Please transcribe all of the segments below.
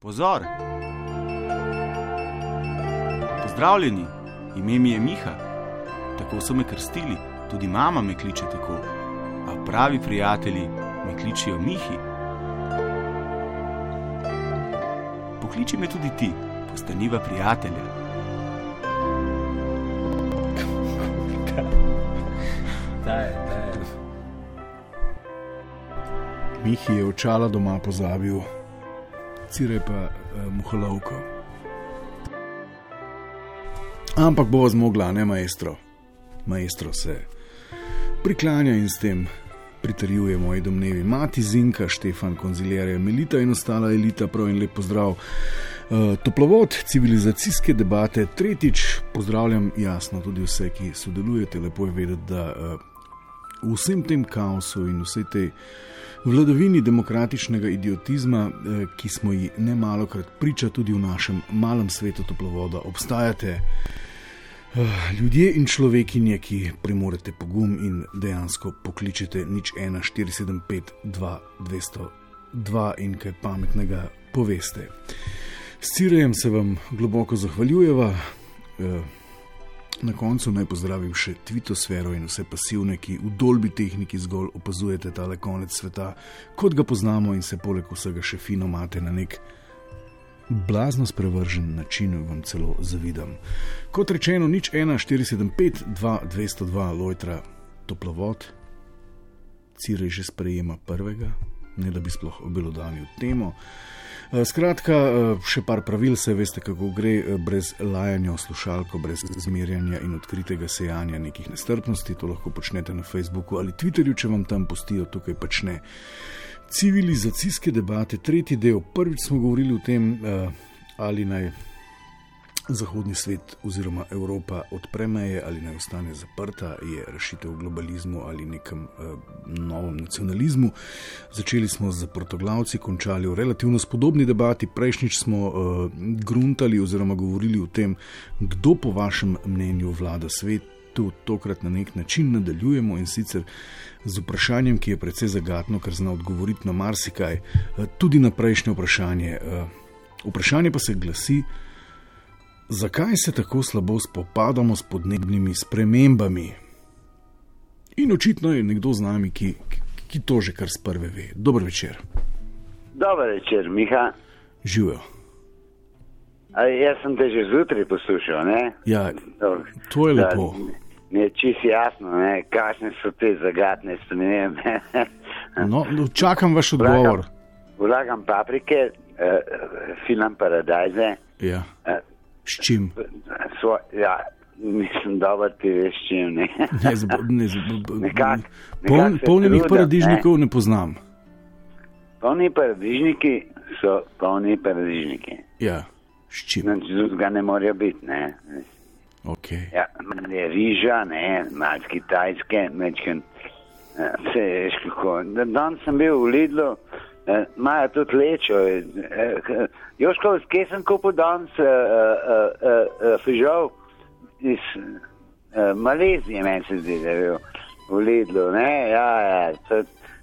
Pozor! Pozdravljeni, ime mi je Miha. Tako so me krstili, tudi mama me kliče tako. A pravi prijatelji me kličijo Mihi. Pokliči me tudi ti, postaniva prijatelja. Mihi je očala doma pozabil, cire pa uh, muhalovko. Ampak bo zmogla, ne maestro. Maestro se priklanja in s tem pritrjuje moji domnevi. Mati Zinka, Štefan, konziljerja Melita in ostala elita, prav in lep pozdrav. Uh, toplovod civilizacijske debate, tretjič pozdravljam jasno tudi vse, ki sodelujete. Lepo je vedeti, da uh, v vsem tem kaosu in vsej tej vladavini demokratičnega idiotizma, uh, ki smo ji ne malo krat priča tudi v našem malem svetu toplovoda, obstajate. Ljudje in človekinje, ki premorete pogum in dejansko pokličete nič 1, 475, 2, 202 in kaj pametnega poveste. S Cirejem se vam globoko zahvaljujeva. Na koncu naj pozdravim še Twittosfero in vse pasivne, ki v dolbi tehniki zgolj opazujete tale konec sveta, kot ga poznamo in se poleg vsega še fino mate na nek blazno sprevržen način vam celo zavidam. Kot rečeno, nič 1, 475, 2, 202, Lojtra, toplovod, Cirej že sprejema prvega, ne da bi sploh obelodanil temo. Skratka, še par pravil, se veste, kako gre, brez lajanja v slušalko, brez zmerjanja in odkritega sejanja nekih nestrpnosti. To lahko počnete na Facebooku ali Twitterju, če vam tam pustijo, tukaj pač ne civilizacijske debate, tretji del. Prvič smo govorili o tem, ali naj zahodni svet oziroma Evropa odpre meje ali naj ostane zaprta, je rešitev v globalizmu ali nekem novem nacionalizmu. Začeli smo z protoglavci, končali v relativno spodobni debati. Prejšnjič smo gruntali oziroma govorili o tem, kdo po vašem mnenju vlada svet. Tokrat na nek način nadaljujemo in sicer z vprašanjem, ki je precej zagatno, ker zna odgovoriti na marsikaj, tudi na prejšnje vprašanje. Vprašanje pa se glasi, zakaj se tako slabo spopadamo s podnebnimi spremembami? In očitno je nekdo z nami, ki, ki to že kar z prve ve. Dobro večer. Dobro večer, Miha. Živijo. Jaz sem te že zjutraj poslušal. Ne? Ja, to je lepo. Mi je čisto jasno, kakšne so te zagatne spremembe. no, čakam vaš odgovor. Vlagam paprike, uh, filam paradajze. Ja. Uh, s čim? Svo, ja, mislim, da ti veš, čim. Ne, ne, zbo, ne zbo, nekak, pol, nekak polnih paradižnikov ne. ne poznam. Polni paradižniki so polni paradižniki. Ja, s čim? Ga ne morajo biti. Ne. Okay. Ja, je riža, ne, malo kitajske, mečken, vse veš kako. Danes sem bil v Lidlu, imajo tudi lečo. Joško, kje sem kupil danes fižol iz Malezije, meni se zdi, da je bil v Lidlu, ne, ja, ja.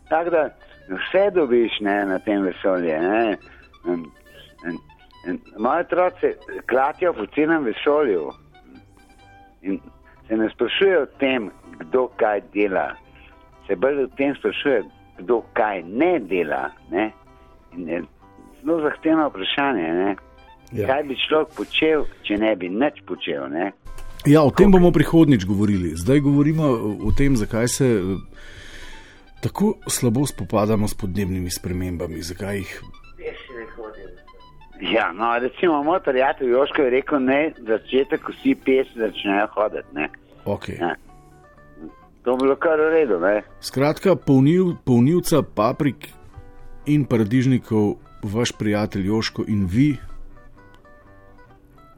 Tako da vse dobiš, ne, na tem vesolju, ne. Moje otroci klatijo po celem vesolju. In se ne sprašuje o tem, kdo kaj dela, se bolj o tem sprašuje, kdo kaj ne dela. Ne? Zelo zahtevno vprašanje. Ja. Kaj bi človek počel, če ne bi nič počel? Ne? Ja, o tem bomo prihodnič govorili. Zdaj govorimo o tem, zakaj se tako slabo spopadamo s podnebnimi spremembami. Zakaj jih Ja, no, recimo, moj prijatelj Joško je rekel, ne, začetek vsi pesi začnejo hoditi. Okay. Ja. To bi bilo kar v redu. Ne? Skratka, polnil, polnilca paprik in paradižnikov, vaš prijatelj Joško in vi.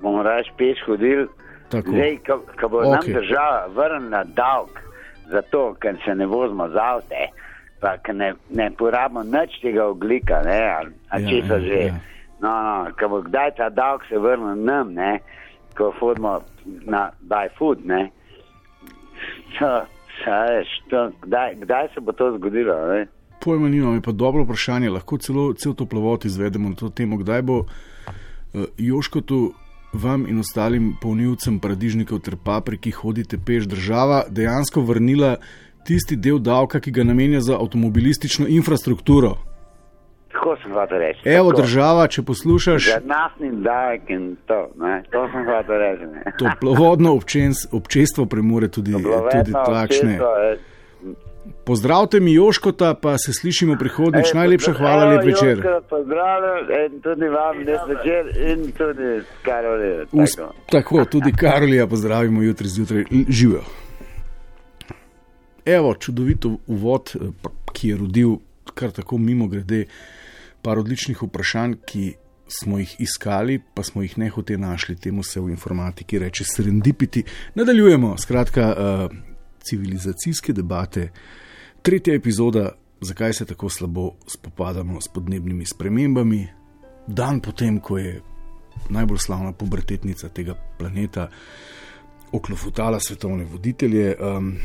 Bomo raje peš hodili, zdaj, ko, ko bo okay. nam država vrnila dolg za to, ker se ne vozimo z avte, pa ne, ne porabimo nič tega oglika, ne, ali, ali ja, če so že. Ja. No, no, ko bo kdaj ta davek se vrnil nam, ne, ko hodimo na buy food, ne. So, veš, to, kdaj, kdaj se bo to zgodilo? Ne? Pojma nimam, je pa dobro vprašanje. Lahko celo cel toplovod izvedemo na to temo, kdaj bo uh, Joškotu, vam in ostalim polnilcem paradižnikov ter papriki, hodite peš država, dejansko vrnila tisti del davka, ki ga namenja za avtomobilistično infrastrukturo. Tako sem hotel reči. Evo, tako. država, če poslušaš, Za naftni davek in to, ne? to sem hotel reči. toplovodno občens, občestvo premore tudi, tudi takšne. občestvo, eh, Pozdravite mi Joškota, pa se slišimo prihodnjič. Ej, Najlepša pozdrav- hvala, lep večer. Jožko, Pozdravljam in tudi vam lep večer in tudi Karolina. Us, tako. tako, tudi Karolija pozdravimo jutri zjutraj. Živijo. Evo, čudovit uvod, eh, ki je rodil kar tako mimo grede par odličnih vprašanj, ki smo jih iskali, pa smo jih nehote našli, temu se v informatiki reče serendipiti. Nadaljujemo, skratka, uh, civilizacijske debate, tretja epizoda, zakaj se tako slabo spopadamo s podnebnimi spremembami, dan potem, ko je najbolj slavna pubertetnica tega planeta oklofutala svetovne voditelje. Um,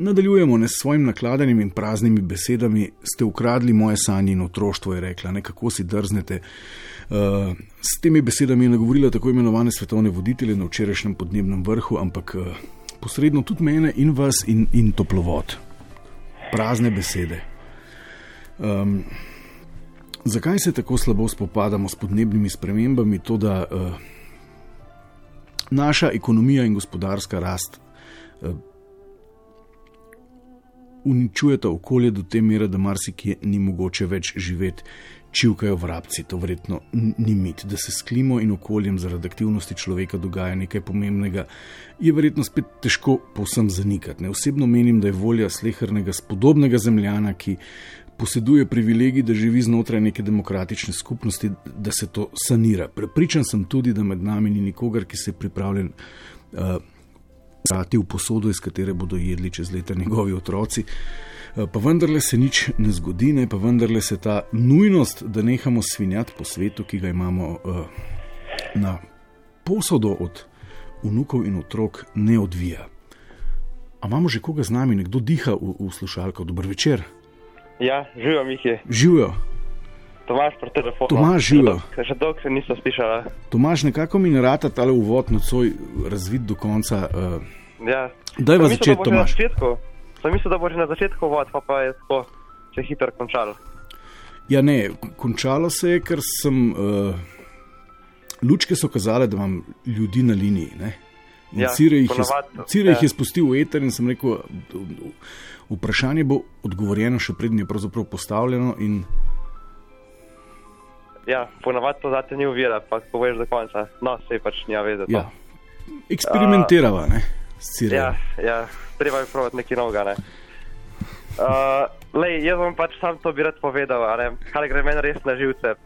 Nadaljujemo ne s svojim nakladanjem in praznimi besedami. Ste ukradli moje sanje in otroštvo, je rekla, ne kako si drznete. Uh, s temi besedami je nagovorila tako imenovane svetovne voditelje na včerajšnjem podnebnem vrhu, ampak uh, posredno tudi mene in vas in, in toplovod. Prazne besede. Um, zakaj se tako slabo spopadamo s podnebnimi spremembami? To, da uh, naša ekonomija in gospodarska rast uh, uničujeta okolje do te mere, da marsikje ni mogoče več živeti. Čivkajo vrabci, to verjetno n- ni mit, da se s klimo in okoljem zaradi aktivnosti človeka dogaja nekaj pomembnega, je verjetno spet težko povsem zanikati. Ne? Osebno menim, da je volja slehrnega spodobnega zemljana, ki poseduje privilegij, da živi znotraj neke demokratične skupnosti, da se to sanira. Prepričan sem tudi, da med nami ni nikogar, ki se je pripravljen. Uh, Vrati v posodo, iz katere bodo jedli čez leta njegovi otroci. Eh, Pa vendarle se nič ne zgodi, ne? pa vendarle se ta nujnost, da nehamo svinjati po svetu, ki ga imamo uh, na posodo od vnukov in otrok, ne odvija. A imamo že koga z nami, nekdo diha v, v slušalko, dober večer, Ja, živijo Miki, živijo. Tomaš pri telefonu. Tomaž, živjo. Še dolgo- se nisem slišala. Tomaž, nekako mi narata tale uvod nocoj razvid do konca. Uh, Ja. Daj vas začeti, Tomaž. Sem mislil, da bo že na začetku vod, pa, pa je tako se hitro končalo. Ja, ne, končalo se je, ker sem. Uh, lučke so kazale, da imam ljudi na liniji. Ne? In Ja, Cire jih, je, Cire jih ja. je spustil v eter in sem rekel, vprašanje bo odgovorjeno, še prednje je pravzaprav postavljeno. In Ja, ponavadi to zate ni uvira, pa ko veš do konca. No, se pač nima veze. to. ja, eksperimentirava, ne, s Cire. Ja, ja, treba je provati nekaj novega. Ne? Uh, lej, jaz vam pač sam to bi rad povedal, ne, kar gre meni res na živce.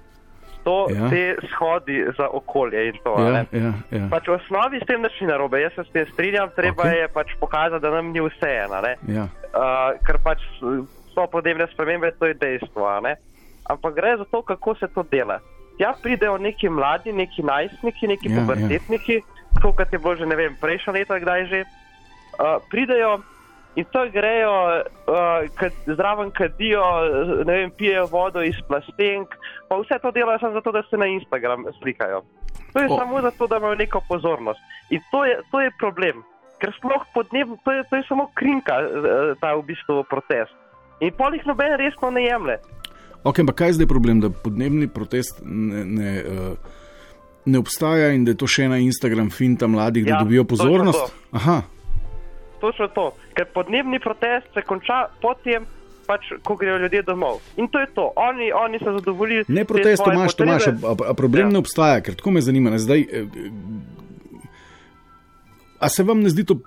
To, Ja. te shodi za okolje in to. ja, ne. ja, ja. Pač v osnovi s tem nič ni narobe, jaz se s tem strinjam, treba okay. je pač pokazati, da nam ni vseeno, ne? ja. uh, ker pač so podnebne spremembe, to je dejstvo, ne? Ampak gre za to, kako se to dela. Tja pridejo neki mladi, neki najstniki, neki Ja, ja, pubertetniki, ja. tako kot je bilo že, ne vem, prejšnjo leto, kdaj že, uh, pridejo in to grejo, uh, kad, zraven kadijo, ne vem, pijejo vodo iz plastenk, pa vse to delajo samo zato, da se na Instagram slikajo. To je O. o. samo zato, da imajo neko pozornost. In to je, to je problem. Ker sploh podnebno, to je, to je samo krinka, eh, ta v bistvu protest. In pol jih noben resno ne jemlje. Ok, ampak kaj je zdaj problem, da podnebni protest ne, ne, uh, ne obstaja in da je to še ena Instagram finta mladih, da Ja, dobijo točno pozornost? to. Aha, Točno to. Ker podnebni protest se konča potem, pač, ko grejo ljudje domov. In to je to. Oni, oni so zadovoljili. ne te protest, Tomaš. Tomaš, a, a, problem ja. Ja. ne obstaja, ker tako me zanima. Ne, zdaj, eh, a se vam ne zdi to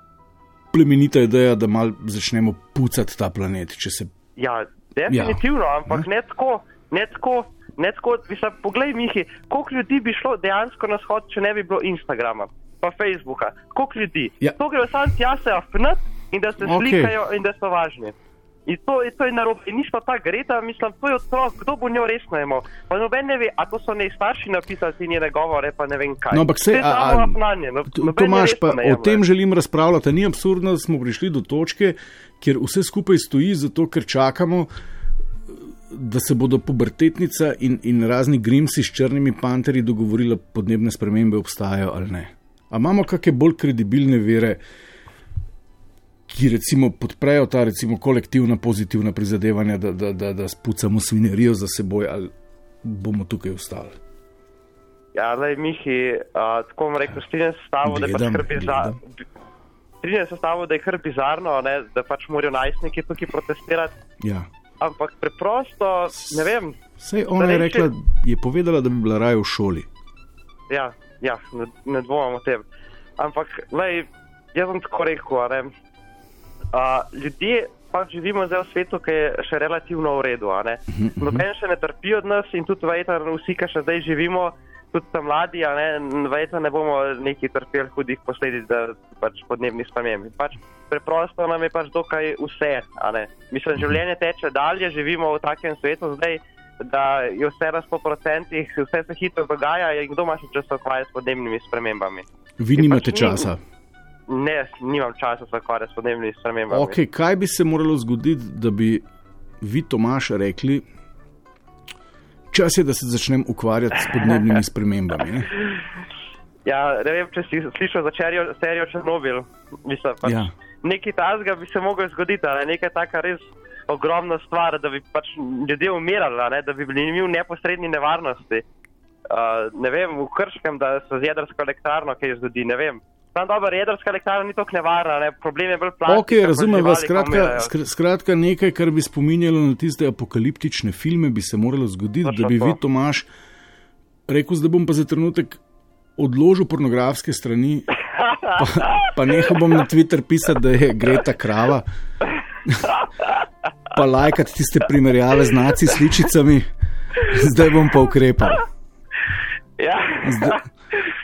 plemenita ideja, da mal začnemo pucati ta planet? če Se... Ja, definitivno, ja. ampak ne tako, ne tako. Ne tako, mislim, poglej, Mihi, koliko ljudi bi šlo dejansko na shod, če ne bi bilo Instagrama, pa Facebooka. Koliko ljudi? Ja. To grejo samo tja se afnat in da se okay. slikajo in da so važni. In to, in to je narobe. In nismo ta greta, mislim, to je otrok, kdo bo njo resno imel. Pa noben ne ve, a to so ne starši napisali njene govore, pa ne vem kaj. No, ampak se, je a, samo a, afnanje, no- Tomaš, pa o tem želim razpravljati. Ni absurdno, da smo prišli do točke, kjer vse skupaj stoji, zato ker čakamo, da se bodo pubertetnica in, in razni grimsi s črnimi panterji dogovorili, da podnebne spremembe obstajajo ali ne. A imamo kakšne bolj kredibilne vere, ki recimo podprejo ta recimo kolektivna pozitivna prizadevanja, da, da, da, da spucamo svinerijo za seboj ali bomo tukaj ostali. Ja, zdaj, Mihi, uh, tako bom rekel, strinjam se s tabo, da je pač kar bizarno. Strinjam se s tabo, da je kar bizarno, ne, da pač morajo najstniki tukaj protestirati, Ja. ampak preprosto, ne vem, Sej ona je rekla, je povedala, da bi bila raje v šoli. ja, ja ne, ne dvomim o tem. Ampak, lej, jaz sem tako rekel, ne. Uh, ljudje pač živimo zdaj v svetu, ki je še relativno v redu. a ne. Noben še ne trpi od nas in tudi verjetno vsi, ki še zdaj živimo, tudi tam mladi, ne, verjetno ne bomo neki trpeli hudih posledic pač podnebnih sprememb. Pač preprosto nam je pač dokaj vse. Mislim, življenje teče dalje, živimo v takem svetu zdaj. Da je vse na 100%, vse se hitro dogaja, in kdo ima še čas ukvarjati s podnebnimi spremembami? Vi nimate pač ni- časa. Ne, nimam časa se ukvarjati s podnebnimi spremembami. Okay, kaj bi se moralo zgoditi, da bi vi, Tomaš, rekli, čas je, da se začnem ukvarjati s podnebnimi spremembami? Ne? Ja, ne vem, če si slišal za serijo Černobil. Mislim, pač Ja. Nekaj tazga bi se moglo zgoditi, a ne nekaj taka res ogromna stvar, da bi pač ljudje umirali, ne, da bi bili mi v neposrednji nevarnosti. Uh, ne vem, v Krškem, da se z jedrsko elektrarno kaj zgodi, ne vem. Tam dobro, jedrska elektrarna ni tako nevarna, ne? problem je bolj plastika. Ok, razumem vas. Skratka, skratka, nekaj, kar bi spominjalo na tiste apokaliptične filme, bi se moralo zgoditi, Točno da bi to. vi, Tomaš, rekel, da bom pa za trenutek odložil pornografske strani, pa, pa nehal bom na Twitter pisati, da je Greta krava, pa lajkati tiste primerjave z naci sličicami, zdaj bom pa ukrepal. Ja. Zdaj,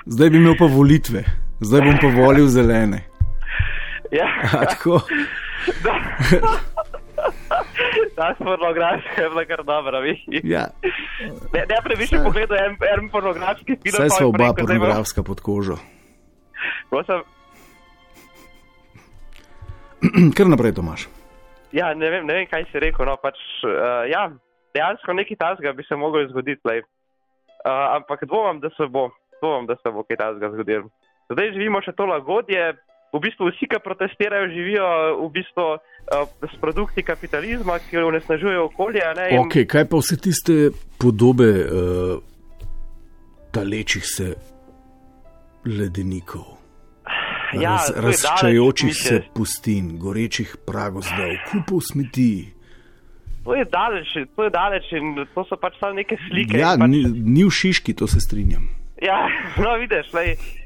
zdaj bi imel pa volitve, zdaj bom pa volil zelene. ja. A, tako, Ta pornografija je bila kar dobra, vi. ja, Ne, ne previše pogledal en, en pornografski film. Saj smo oba bom- pornografska pod kožo. Prosim, Kar naprej, Tomaš. Ja, ne vem, ne vem, kaj si rekel. No, pač, uh, ja, dejansko nekaj tasga bi se moglo zgoditi. Uh, ampak dvomim, da se bo, dvomim, da se bo kaj tasga zgodilo. Zdaj živimo še to lagodje. V bistvu vsi, ki protestirajo, živijo v bistvu, uh, s produkti kapitalizma, ki onesnažujejo okolje. Ne, in- Okay, kaj pa vse tiste podobe uh, talečih se ledenikov, Ja, raz, razčajočih daleč, se misliš. pustin, gorečih pragozdov, kupov smeti. To je daleč, to je daleč in to so pač samo neke slike. Ja, pač, ni, ni v Šiški, to se strinjam. Ja, no, vidiš, lej, uh,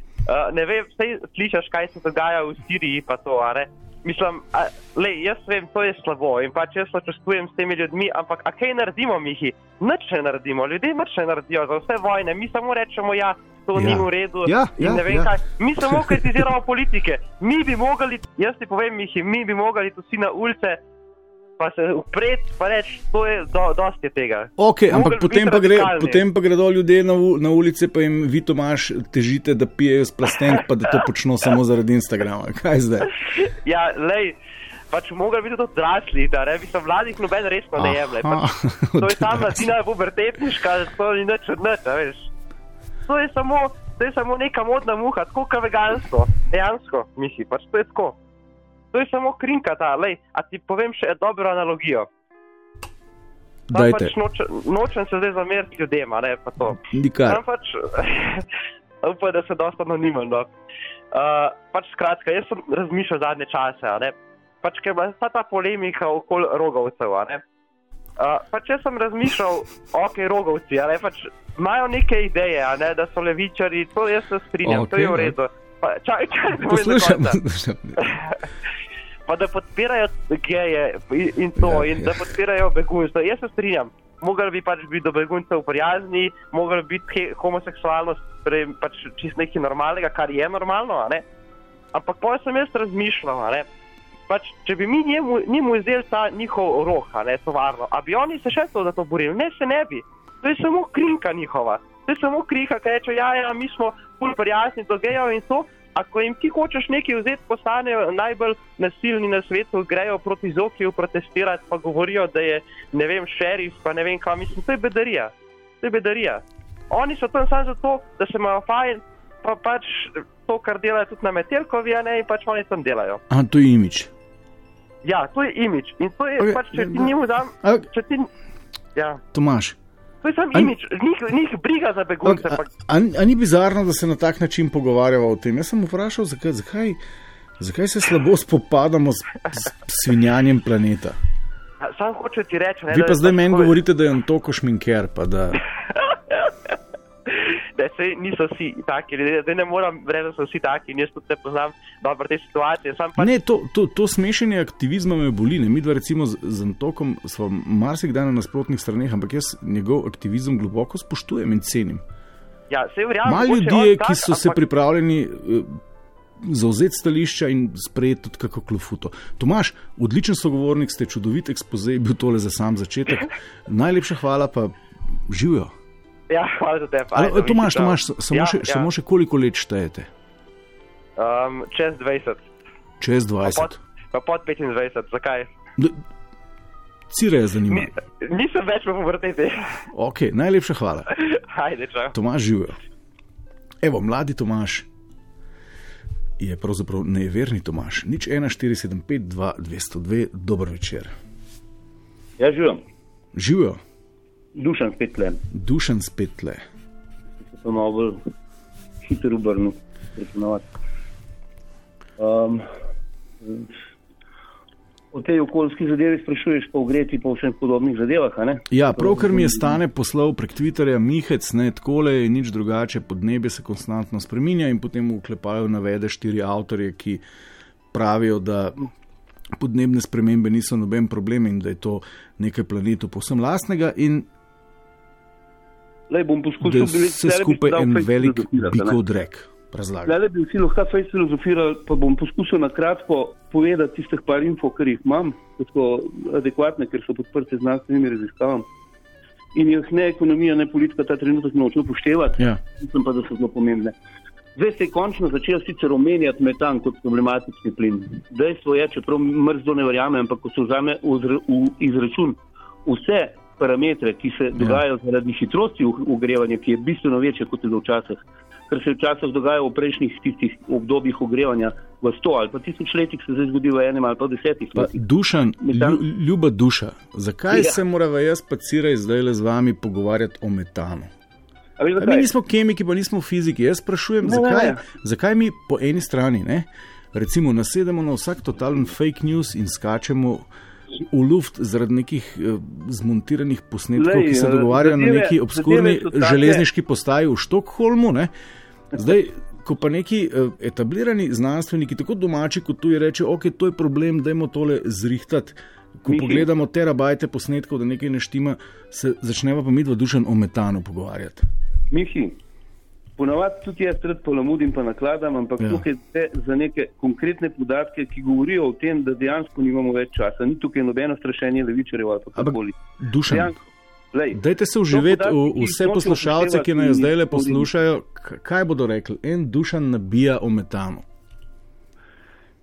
ne vem, sej slišiš, kaj se dogaja v Siriji, pa to, a ne. Mislim, a, lej, jaz vem, to je slabo in pač jaz sočustvujem s temi ljudmi, ampak a kaj naredimo, Mihi? Nič ne naredimo, ljudje nič ne naredijo za vse vojne, mi samo rečemo, ja, to Ja. ni v redu. Ja, ja, ne vem ja. kaj. Mi samo kritiziramo politike. Mi bi mogli, jaz ti povem, Mihi, mi bi mogli tu vsi na ulice, pa se upreti, pa reči, to je do, dosti je tega. Okay, Mogli ampak potem pa, gre, potem pa gredo ljudje na, na ulice, pa jim vi, Tomaš, težite, da pijejo s plastenk, pa da to počno samo zaradi Instagrama. Kaj zdaj? Ja, lej, pač mogli biti tudi odrasli, da ne bi se mladih noben resno ne jemlje. Aha, Pač, to je odrasli. mladina pubertetniška, to ni nič od nič, veš. To je samo, to je samo neka modna muha, tako kot vegansko, dejansko, misli, pač to je tako. To je samo krinka ta, lej, a ti povem še dobro analogijo. Pač noče, nočem se zdaj zameriti ljudem, ne pa to. nikar. Tam pač, upam, da se dosta anonimen. No. Uh, pač skratka, jaz sem razmišljal zadnje čase, ne. Pač, ker je bila vsa ta polemika okoli rogovcev, ne. Uh, pač jaz sem razmišljal, ok, rogovci, a ne, pač imajo neke ideje, ne, da so levičari, to jaz se strinjam, okay, to je v Okej, redu. Pa, čaj, čaj, Poslušam. Pa da podpirajo geje in- to, Ja, in ja. da podpirajo begunce. Jaz se strinjam. Mogli bi pač biti do beguncev prijazni, mogli bi biti homoseksualnost torej pač čist nekaj normalnega, kar je normalno. Ampak pa sem jaz razmišljal. Pač, če bi mi njemu, njemu vzeli ta njihov roh, a ne tovarno, a bi oni se še to za to borili? Ne, se ne bi. To je samo krinka njihova. To je samo krinka, ki reče, ja, ja, mi smo pol prijazni do gejev in to. Ako jim ti hočeš nekaj vzeti, postanejo najbolj nasilni na svetu, grejo proti Zokiju protestirati, pa govorijo, da je ne vem, šerif, pa ne vem kam. Mislim, to je bedarija. To je bedarija. Oni so tam samo zato, da se imajo fajn, pa pač to, kar delajo tudi na Metelkovi, a ne in pač oni tam delajo. A to je imič. Ja, to je imič. In to je Ok, okay, pač, če ti njim dam, A, če ti. Ja, Tomaš, to je samo A- imič, njih, njih briga za begunce. a, pa a, a ni bizarno, da se na tak način pogovarjava o tem? Jaz sem vprašal, zakaj, zakaj, zakaj se slabo spopadamo s, s svinjanjem planeta. Sam hoče ti reči, ne, Vi pa zdaj meni govorite, da je Antoko šminker, pa da. da se niso vsi taki, ljudje, da ne moram reči, da so vsi taki in jaz tudi ne poznam dobro te situacije. Pač, Ne, to, to, to smešanje aktivizma me boli. Ne? Mi dva recimo z, z Antokom smo marsikdaj na nasprotnih straneh, ampak jaz njegov aktivizem globoko spoštujem in cenim. ja, se verjamem. Malo ljudi je, tak, ki so se ampak- pripravljeni eh, zauzeti stališča in sprejeti tudi kako klofuto. Tomaš, odličen sogovornik, ste čudovit ekspoze, je bil tole za sam začetek. Najlepša hvala pa živijo. Ja, hvala za te. Ali, Tomaš, Tomaš, samo, ja, še, ja. samo še koliko let štejete? Um, čez 20, Čez pa 20. pod, pa pod 25, zakaj? D- Cire je zanimivo. Ni, nisem več v puberteti. Ok, najlepša hvala. Ajde, čau. Tomaš živijo. Evo, mladi Tomaš je pravzaprav neverni Tomaš. Nič 1475 202, dober večer. Ja, živim, Živijo, dušan spet le, dušen spet le. se pa malo bolj hitro obrnil, preponovati. Um, o tej okoljski zadevi sprašuješ, pa o greti, pa vsem podobnih zadevah, ne? Ja, pravkar mi je stane poslal prek Twitterja Mihec, ne takole je nič drugače, podnebje se konstantno spreminja in potem v klepaju navede štiri avtorje, ki pravijo, da podnebne spremembe niso noben problem in da je to nekaj planetu povsem lastnega in Lej, bom da poskusil biti vse skupaj en velik bikov drek. Razlaga. Le bi vsi lahko kaj filozofirali, pa bom poskusil na kratko povedati tistih par info, kar jih imam, tako adekvatne, ker so podprte znanstvenimi raziskavami. In jih ne ekonomija, ne politika ta trenutek noče upoštevati. Ja. mislim pa, da so zelo pomembne. Zdaj se je končno začel sicer omenjati metan kot problematični plin. Dejstvo je, čeprav mrzdo ne verjamem, ampak ko se vzame v izračun vse parametre, ki se dogajajo zaradi hitrosti ogrevanja, ki je bistveno večja kot je bilo včasih, kar se je včasih dogajalo v prejšnjih tistih obdobjih ogrevanja v sto ali pa tisoč letih, se zdaj zgodi v enem ali pa desetih letih. dušan, Metan- lju, ljuba duša, zakaj ja. Ja. se morava jaz pa ciraj zdaj le z vami pogovarjati o metanu? A veš, A mi nismo kemiki, pa nismo fiziki. Jaz sprašujem, Ne, zakaj, ne. zakaj mi po eni strani ne, recimo nasedemo na vsak totalen fake news in skačemo v luft zaradi nekih eh, zmontiranih posnetkov, Glej, ki se eh, dogovarjajo na neki obskurni železniški postaji v Štokholmu. Ne. Zdaj, ko pa neki eh, etablirani znanstveniki, tako domači kot tuji, rečejo, ok, to je problem, dajmo tole zrihtati. Ko Mihi. pogledamo terabajte posnetkov, da nekaj ne štima, se začnemo pa mi dva dušen o metanu pogovarjati. Mihi, ponavadi tudi jaz rad polamudim pa nakladam, ampak Ja. ja. tukaj gre za neke konkretne podatke, ki govorijo o tem, da dejansko nimamo več časa. Ni tukaj nobeno strašenje levičarjev ali Ampak- karkoli. Dušan, Dejansko, lej, dajte se uživeti v vse poslušalce, ki nas zdaj le poslušajo. Kaj bodo rekli? En dušan nabija o metanu.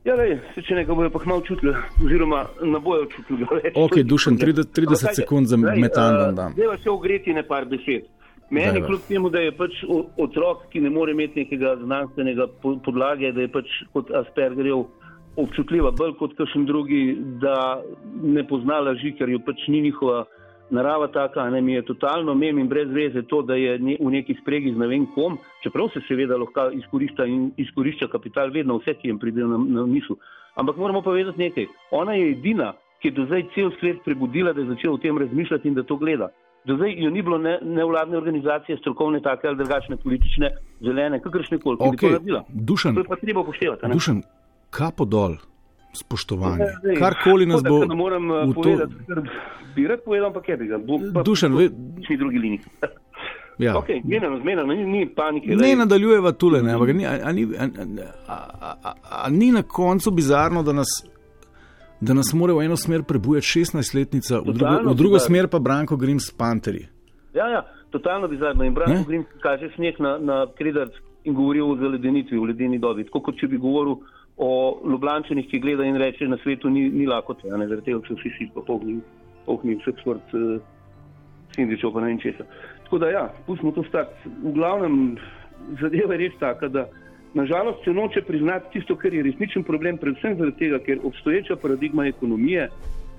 ja, lej, se če nekaj bojo pa malo čutili, oziroma ne bojo čutili. Ok, Dušan, 30 30 Ampak, sekund za metan eh, vam dam. Zdaj vas je ogreti ne par besed. Meni, Dajva. kljub temu, da je pač otrok, ki ne more imeti nekega znanstvenega po- podlage, da je pač kot Aspergerjev občutljiva, bolj kot kakšen drugi, da ne pozna laži, ker jo pač ni njihova narava taka, ne mi je totalno mem in brez veze to, da je ne, v neki spregi z ne vem kom, čeprav se seveda lahko izkorišča in izkorišča kapital vedno vse, ki jim pride na, na misel. Ampak moramo pa vedeti nekaj. Ona je edina, ki je do zdaj cel svet prebudila, da je začel o tem razmišljati in da to gleda. Do zdaj jo ni bilo ne, nevladne organizacije, strokovne, take ali drugačne, politične, zelene, kakršne koli, ki bi to naredila. Dušan, To je pa treba upoštevati. ne? Dušan, kapo dol, spoštovanje. Ja, zdaj, Karkoli nas bo Ne morem eh, to. povedati, ker bi rad povedal, ampak je bi ga. Bo, pa, Dušan, ve- Vsi drugi liniji. Ja. Ok, zmenjeno, zmenjeno, ni, ni panike. Ne lej. nadaljujeva tule, ne, ampak ni, a, a, ni, a, a, a, a, a ni na koncu bizarno, da nas, da nas mora v eno smer prebujati 16-letnica, v drugo, v drugo smer pa Branko Grims s Panteri. Ja, ja, totalno bizarno. In Ne? Branko Grims kaže sneg na, na Kredar in govorijo o zaledenitvi v ledeni dobi. Tako kot če bi govoril o Ljubljančanih, ki gleda in reče, na svetu ni, ni lakote, ne zaradi tega, ker so vsi pa pohni, pohni vseh sort uh, sindričev, pa ne vem česa. Tako da ja, pustimo to stati. V glavnem zadeva je res taka, da nažalost se noče priznati tisto, kar je resničen problem, predvsem zaradi tega, ker obstoječa paradigma ekonomije,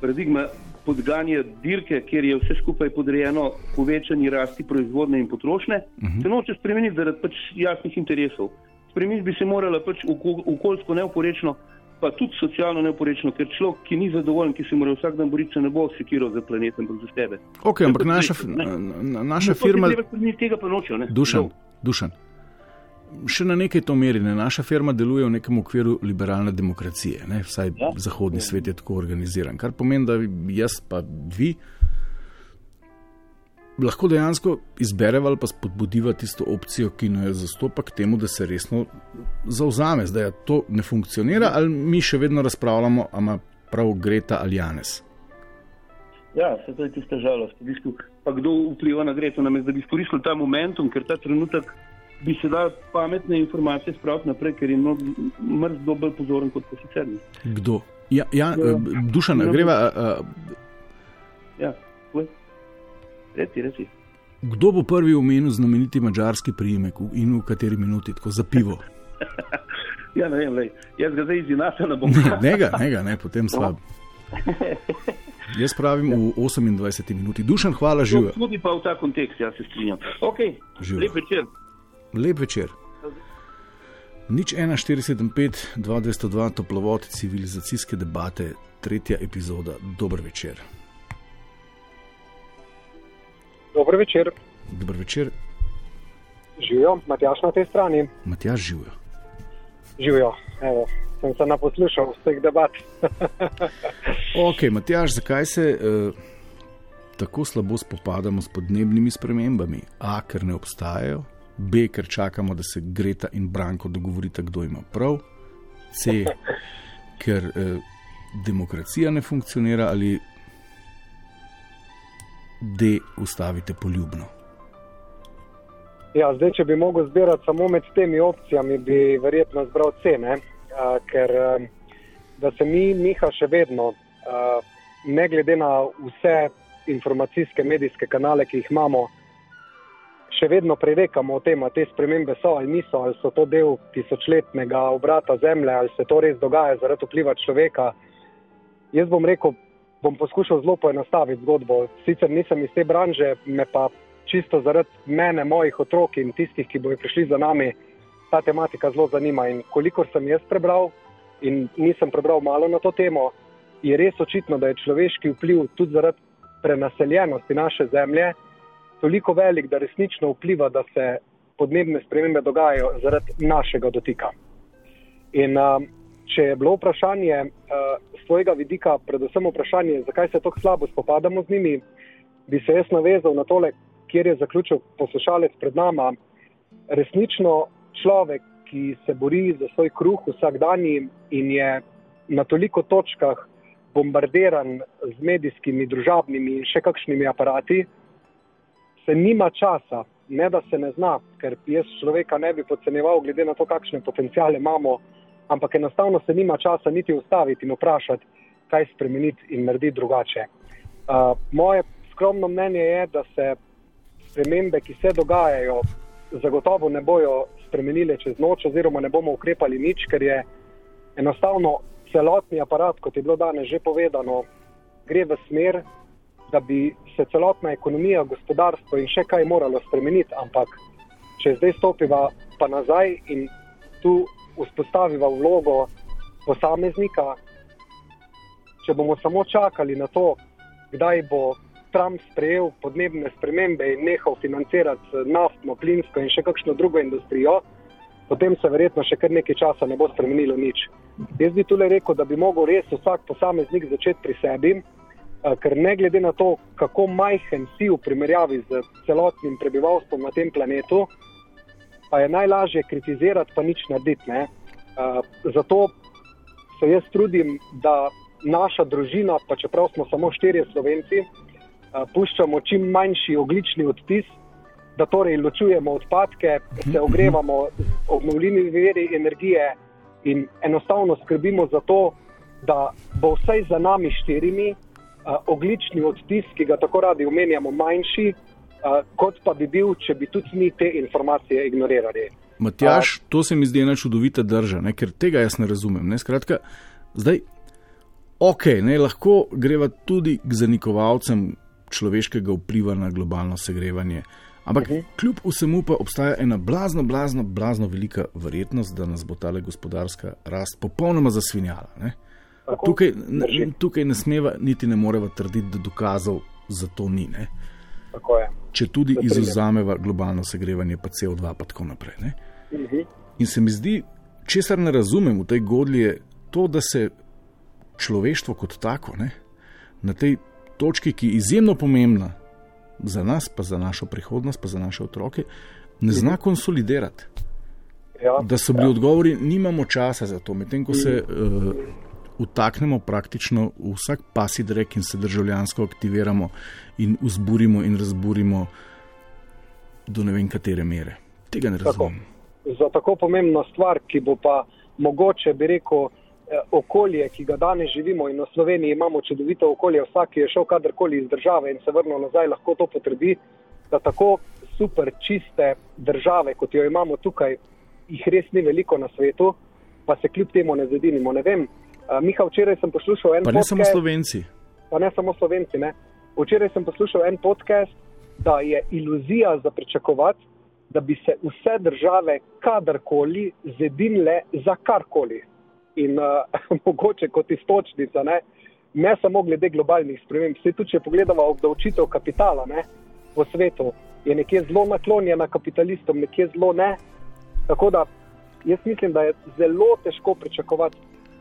paradigma podganja dirke, kjer je vse skupaj podrejeno povečanju rasti proizvodne in potrošnje, uh -huh. se noče spremeniti zaradi pač jasnih interesov. Spremeniti bi se morala pač okoljsko neoporečno, pa tudi socialno neoporečno, ker človek, ki ni zadovoljen, ki se mora vsak dan boriti, se ne bo sekiral za planet, ampak za sebe. Ok, ampak naša, naša no, firma. Tega pa nočejo, ne? Dušan, dušan še na nekaj to meri. Ne? Naša firma deluje v nekem okviru liberalne demokracije, ne? vsaj ja. zahodni ja. svet je tako organiziran. Kar pomeni, da jaz pa vi lahko dejansko izbereva ali pa spodbudiva tisto opcijo, ki jo zastopa k temu, da se resno zauzame. Zdaj to ne funkcionira ali mi še vedno razpravljamo, ali ima prav Greta ali Janes. Ja, se to je tista žalost. V bistvu, pa kdo vpliva na Greto, namesto da bi izkoristil ta momentum, ker ta trenutek bi se dal pametne informacije spraviti naprej, ker je mrz dober pozoren kot pa sicer. Kdo? Ja, ja, ja duša ne greva. Uh, ja, reci, reci. Kdo bo prvi omenil znameniti mačarski priimek in v kateri minuti, tako za pivo? ja, ne vem, lej. jaz ga zdaj izinasem, ne bom ne, ne, ne, potem slab. Jaz pravim v 28 minuti. Dušan, hvala, živijo. Tudi pa v ta kontekst, jaz se strinjam. Okay. Lep večer lep večer. Nič 1475, 2202, toplovod civilizacijske debate, tretja epizoda. Dober večer. Dober večer. Dober večer. Živijo, Matjaš na tej strani. Matjaš živijo. Živijo, evo, sem se naposlušal vseh debat. ok, Matjaš, zakaj se uh, tako slabo spopadamo s podnebnimi spremembami? A, ker ne obstajajo, B, ker čakamo, da se Greta in Branko dogovorita, kdo ima prav, C, ker eh, demokracija ne funkcionira, ali D, ustavite poljubno. Ja, zdaj, če bi mogel zbirati samo med temi opcijami, bi verjetno zbral cene, uh, ker uh, da se mi, Miha, še vedno, uh, ne glede na vse informacijske medijske kanale, ki jih imamo, še vedno prerekamo o tem, ali te spremembe so ali niso, ali so to del tisočletnega obrata Zemlje, ali se to res dogaja zaradi vpliva človeka. Jaz bom rekel, bom poskušal zelo poenostaviti zgodbo. Sicer nisem iz te branže, me pa čisto zaradi mene, mojih otrok in tistih, ki bodo prišli za nami, ta tematika zelo zanima. In kolikor sem jaz prebral, in nisem prebral malo na to temo, je res očitno, da je človeški vpliv tudi zaradi prenaseljenosti naše zemlje toliko velik, da resnično vpliva, da se podnebne spremembe dogajajo zaradi našega dotika. In uh, če je bilo vprašanje uh, z tvojega vidika, predvsem vprašanje, zakaj se tako slabo spopadamo z njimi, bi se jaz navezal na tole, kjer je zaključil poslušalec pred nami. Resnično človek, ki se bori za svoj kruh vsak dan in je na toliko točkah bombardiran z medijskimi, družabnimi in še kakšnimi aparati, se nima časa, ne da se ne zna, ker jaz človeka ne bi podceneval, glede na to, kakšne potencijale imamo, ampak enostavno se nima časa niti ustaviti in vprašati, kaj spremeniti in narediti drugače. Uh, moje skromno mnenje je, da se spremembe, ki se dogajajo, zagotovo ne bojo spremenile čez noč, oziroma ne bomo ukrepali nič, ker je enostavno celotni aparat, kot je bilo danes že povedano, gre v smer, da bi se celotna ekonomija, gospodarstvo in še kaj moralo spremeniti, ampak če zdaj stopiva pa nazaj in tu vzpostaviva vlogo posameznika, če bomo samo čakali na to, kdaj bo Trump sprejel podnebne spremembe in nehal financirati naftno, plinsko in še kakšno drugo industrijo, potem se verjetno še kar nekaj časa ne bo spremenilo nič. Jaz bi tudi rekel, da bi mogel res vsak posameznik začeti pri sebi ker ne glede na to, kako majhen si v primerjavi z celotnim prebivalstvom na tem planetu, pa je najlažje kritizirati, pa nič narediti. Ne? Zato se jaz trudim, da naša družina, pa čeprav smo samo štirje slovenci, puščamo čim manjši oglični odtis, da torej ločujemo odpadke, se ogrevamo z obnovljivi veri energije in enostavno skrbimo za to, da bo vsaj za nami štirimi oglični odtis, ki ga tako radi omenjamo, manjši, uh, kot pa bi bil, če bi tudi mi te informacije ignorirali. Matjaš, to se mi zdi ena čudovita drža, ne, ker tega jaz ne razumem. Ne. Skratka, zdaj, ok, ne, lahko greva tudi k zanikovalcem človeškega vpliva na globalno segrevanje. Ampak uh -huh. kljub vsemu pa obstaja ena blazno, blazno, blazno velika verjetnost, da nas bo ta gospodarska rast popolnoma zasvinjala. Ne. Tukaj, ne, tukaj ne smeva, niti ne moreva trditi, da dokazov za to ni. Ne. Če tudi izuzameva globalno segrevanje, pa CO2 in tako naprej. Uh -huh. In se mi zdi, česar ne razumem v tej godlji, je to, da se človeštvo kot tako ne, na tej točki, ki je izjemno pomembna za nas, pa za našo prihodnost, pa za naše otroke, ne zna mhm. konsolidirati. Ja, da so bili ja. odgovori, nimamo časa za to, medtem ko se uh, utaknemo praktično vsak pasid rek in se državljansko aktiviramo in vzburimo in razburimo do ne vem katere mere. Tega ne razumem. Tako. Za tako pomembno stvar, ki bo pa mogoče, bi rekel, Eh, okolje, ki ga danes živimo in v Sloveniji imamo čudovito okolje, vsak, ki je šel kadarkoli iz države in se vrnil nazaj, lahko to potrdi, da tako super čiste države, kot jo imamo tukaj, jih res ni veliko na svetu, pa se kljub temu ne zedinimo. Ne vem, Miha, včeraj sem poslušal en podcast. Pa ne podcast, samo Slovenci. Pa ne samo Slovenci, ne. Včeraj sem poslušal en podcast, da je iluzija za pričakovati, da bi se vse države kadarkoli zedinile za karkoli in uh, mogoče kot istočnica, ne, ne samo glede globalnih sprememb. Se tudi, če pogledamo obdavčitev kapitala ne, po svetu, je nekje zelo naklonjena kapitalistom, nekje zelo ne. Tako da jaz mislim, da je zelo težko pričakovati.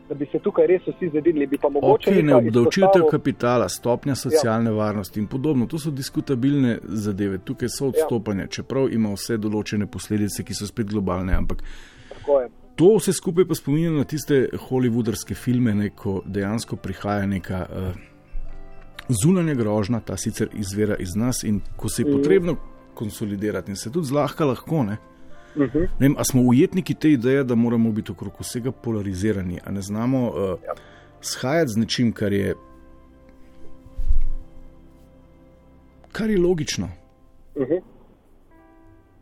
Da bi se tukaj res vsi zedili, bi pa mogoče. Okay, ne obdavčitev izpostavil... kapitala, stopnja socialne ja. varnosti in podobno, to so diskutabilne zadeve, tukaj so odstopanja, ja. čeprav ima vse določene posledice, ki so spet globalne. Ampak To vse skupaj pa spominja na tiste hollywoodarske filme, ne, ko dejansko prihaja neka uh, zunanja grožnja, ta sicer izvira iz nas in ko se je mhm. potrebno konsolidirati in se tudi zlahka lahko. Ne, uh -huh. ne vem, smo ujetniki te ideje, da moramo biti okrog vsega polarizirani, a ne znamo uh, ja. shajati z nečim, kar je, kar je logično. Uh mhm. -huh.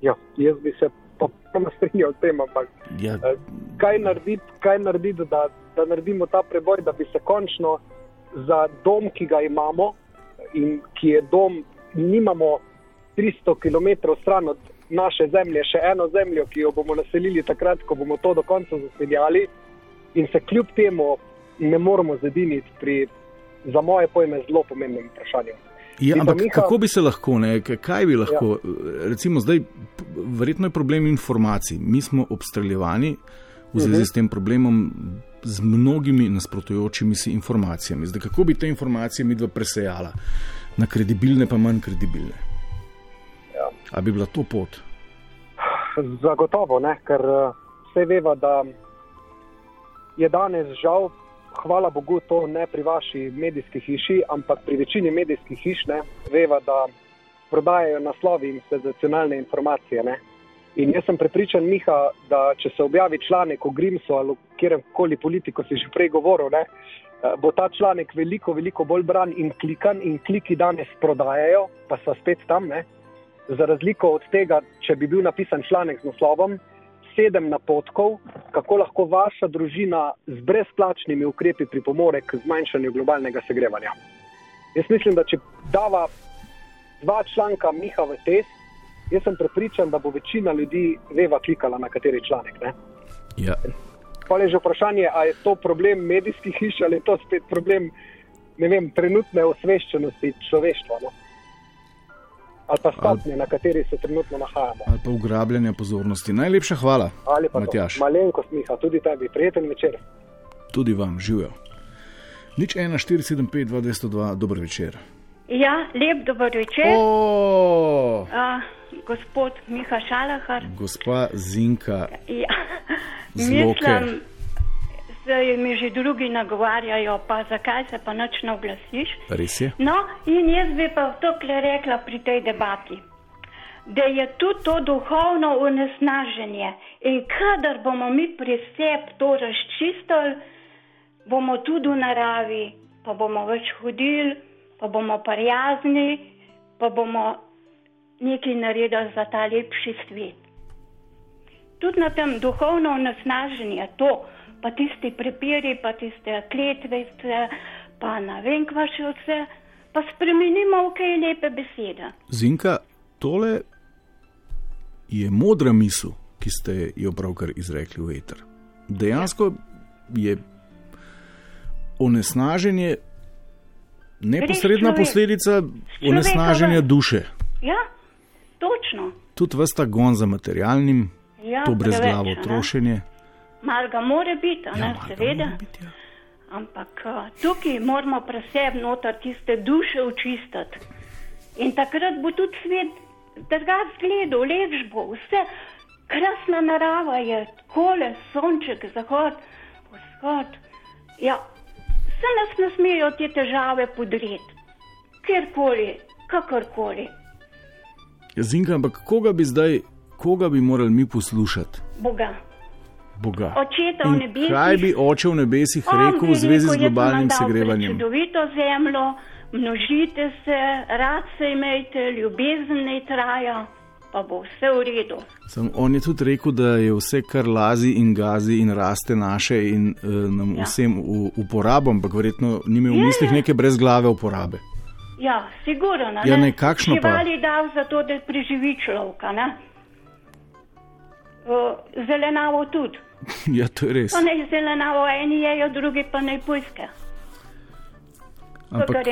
Ja, jaz bi se popolnoma strinjal s tem, ampak ja. Eh, kaj narediti, kaj narediti da, da naredimo ta preboj, da bi se končno za dom, ki ga imamo in ki je dom, nimamo 300 km stran od naše zemlje, še eno zemljo, ki jo bomo naselili takrat, ko bomo to do konca zaseljali in se kljub temu ne moramo zediniti pri, za moje pojme, zelo pomembnem vprašanju. Ja, ampak Miha... kako bi se lahko, ne, kaj bi lahko, ja. recimo zdaj, verjetno je problem informacij. Mi smo obstreljevani v zvezi uh mhm. -huh. s tem problemom z mnogimi nasprotujočimi si informacijami. Zdaj, kako bi te informacije mi dva presejala na kredibilne, pa manj kredibilne? A bi bila to pot? Zagotovo ne, ker eh, vse veva, da je danes žal hvala Bogu, to ne pri vaši medijski hiši, ampak pri večini medijskih hiš ne, veva, da prodajajo naslovi in senzacionalne informacije. Ne. In jaz sem prepričan, Miha, da če se objavi članek o Grimsu ali kjerkoli politiko, si že prej govoril, ne, eh, bo ta članek veliko, veliko bolj bran in klikan in kliki danes prodajajo, pa so spet tam. Ne. Za razliko od tega, če bi bil napisan članek z naslovom, sedem napotkov, kako lahko vaša družina z brezplačnimi ukrepi pripomore k zmanjšanju globalnega segrevanja. Jaz mislim, da če dava dva članka Miha v test, jaz sem prepričan, da bo večina ljudi veva klikala na kateri članek. Ja. Pa je že vprašanje, ali je to problem medijskih hiš ali je to spet problem vem, trenutne osveščenosti človeštva. No? Ali pa stopnje, ali, na kateri se trenutno nahajamo. Ali pa ugrabljanje pozornosti. Najlepša hvala, Matjaš. Malenkost, Miha, tudi tebi, prijeten večer. Tudi vam, živijo. Nič 1, 4, 7, 5, 2, 202, dober večer. Ja, lep dober večer. Oh. Uh, gospod Miha Šalahar. Gospa Zinka. Ja. Mislim, zdaj mi že drugi nagovarjajo, pa zakaj se pa noč ne oglasiš. Res je. No, in jaz bi pa to kle rekla pri tej debati. da je tudi to duhovno onesnaženje. In kadar bomo mi pri sebi to razčistili, bomo tudi v naravi, pa bomo več hodili, pa bomo prijazni, pa bomo nekaj naredili za ta lepši svet. Tudi na tem duhovno onesnaženje, to, pa tisti prepiri, pa tiste kletvice, pa ne vem, kva še vse, pa spremenimo v kaj lepe besede. Zinka, tole je modra misel, ki ste jo pravkar izrekli v eter. Dejansko je onesnaženje neposredna posledica onesnaženja duše. Ja, točno. Tudi vsta gon za materialnim, Ja, to brezglavo a ne? trošenje. Mal ga more biti, ne, Ja, ga seveda. biti, ja. Ampak a, tukaj moramo preseb noter tiste duše očistiti. In takrat bo tudi svet drugač gledal, lepš bo, vse krasna narava je, kole, sonček, zahod, vzhod. Ja, vse nas ne smejo te težave podreti, kjerkoli, kakorkoli. Zinka, ampak koga bi zdaj, koga bi morali mi poslušati? Boga. Boga. Očeta v In nebesih. Kaj bi oče v nebesih rekel v zvezi rekel, z globalnim "Jaz sem vam dal segrevanjem? Čudovito zemljo, množite se, rad se imejte, ljubezen ne traja, pa bo vse v redu. Sam on je tudi rekel, da je vse, kar lazi in gazi in raste naše in uh, nam Ja. vsem v uporabo, ampak verjetno ni imel v mislih neke brezglave uporabe. Ja, sigurno. Ja, ne, kakšno pa? Živali dal zato, da preživi človeka. Ne? Uh, zelenavo tudi. ja, to je res. Pa naj zelenavo eni jejo, drugi pa naj. To, kar Ampak,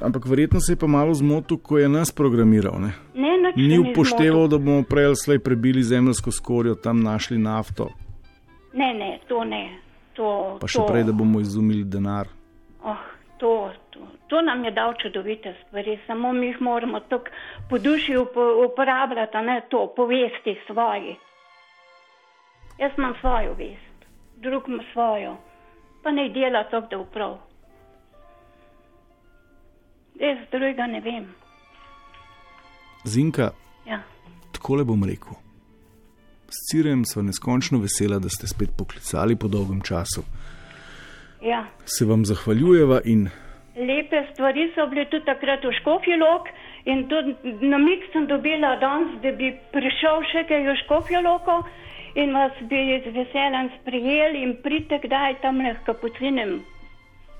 ampak verjetno se je pa malo zmotil, ko je nas programiral. Ne? Ne, Ni ni upošteval, zmotil. da bomo prej ali slej prebili zemljsko skorjo, tam našli nafto, Ne, ne, to ne. To, pa še to. prej, da bomo izumili denar. Oh, to, to, to nam je dal čudovite stvari, samo mi jih moramo tako po duši upo- uporabljati, ne to, povesti svoji. Jaz imam svojo vest, drug ima svojo, pa ne dela to, da uprav. Jaz drugega ne vem. Zinka, Ja. takole bom rekel. S Cirem smo neskončno vesela, da ste spet poklicali po dolgem času. Ja. Se vam zahvaljujeva in Lepe stvari so bile tudi takrat v Škofjelok in tudi namig sem dobila danes, da bi prišel še kaj v Škofjeloko in vas bi z veseljem sprijeli in pridite kdaj tam le kapucinem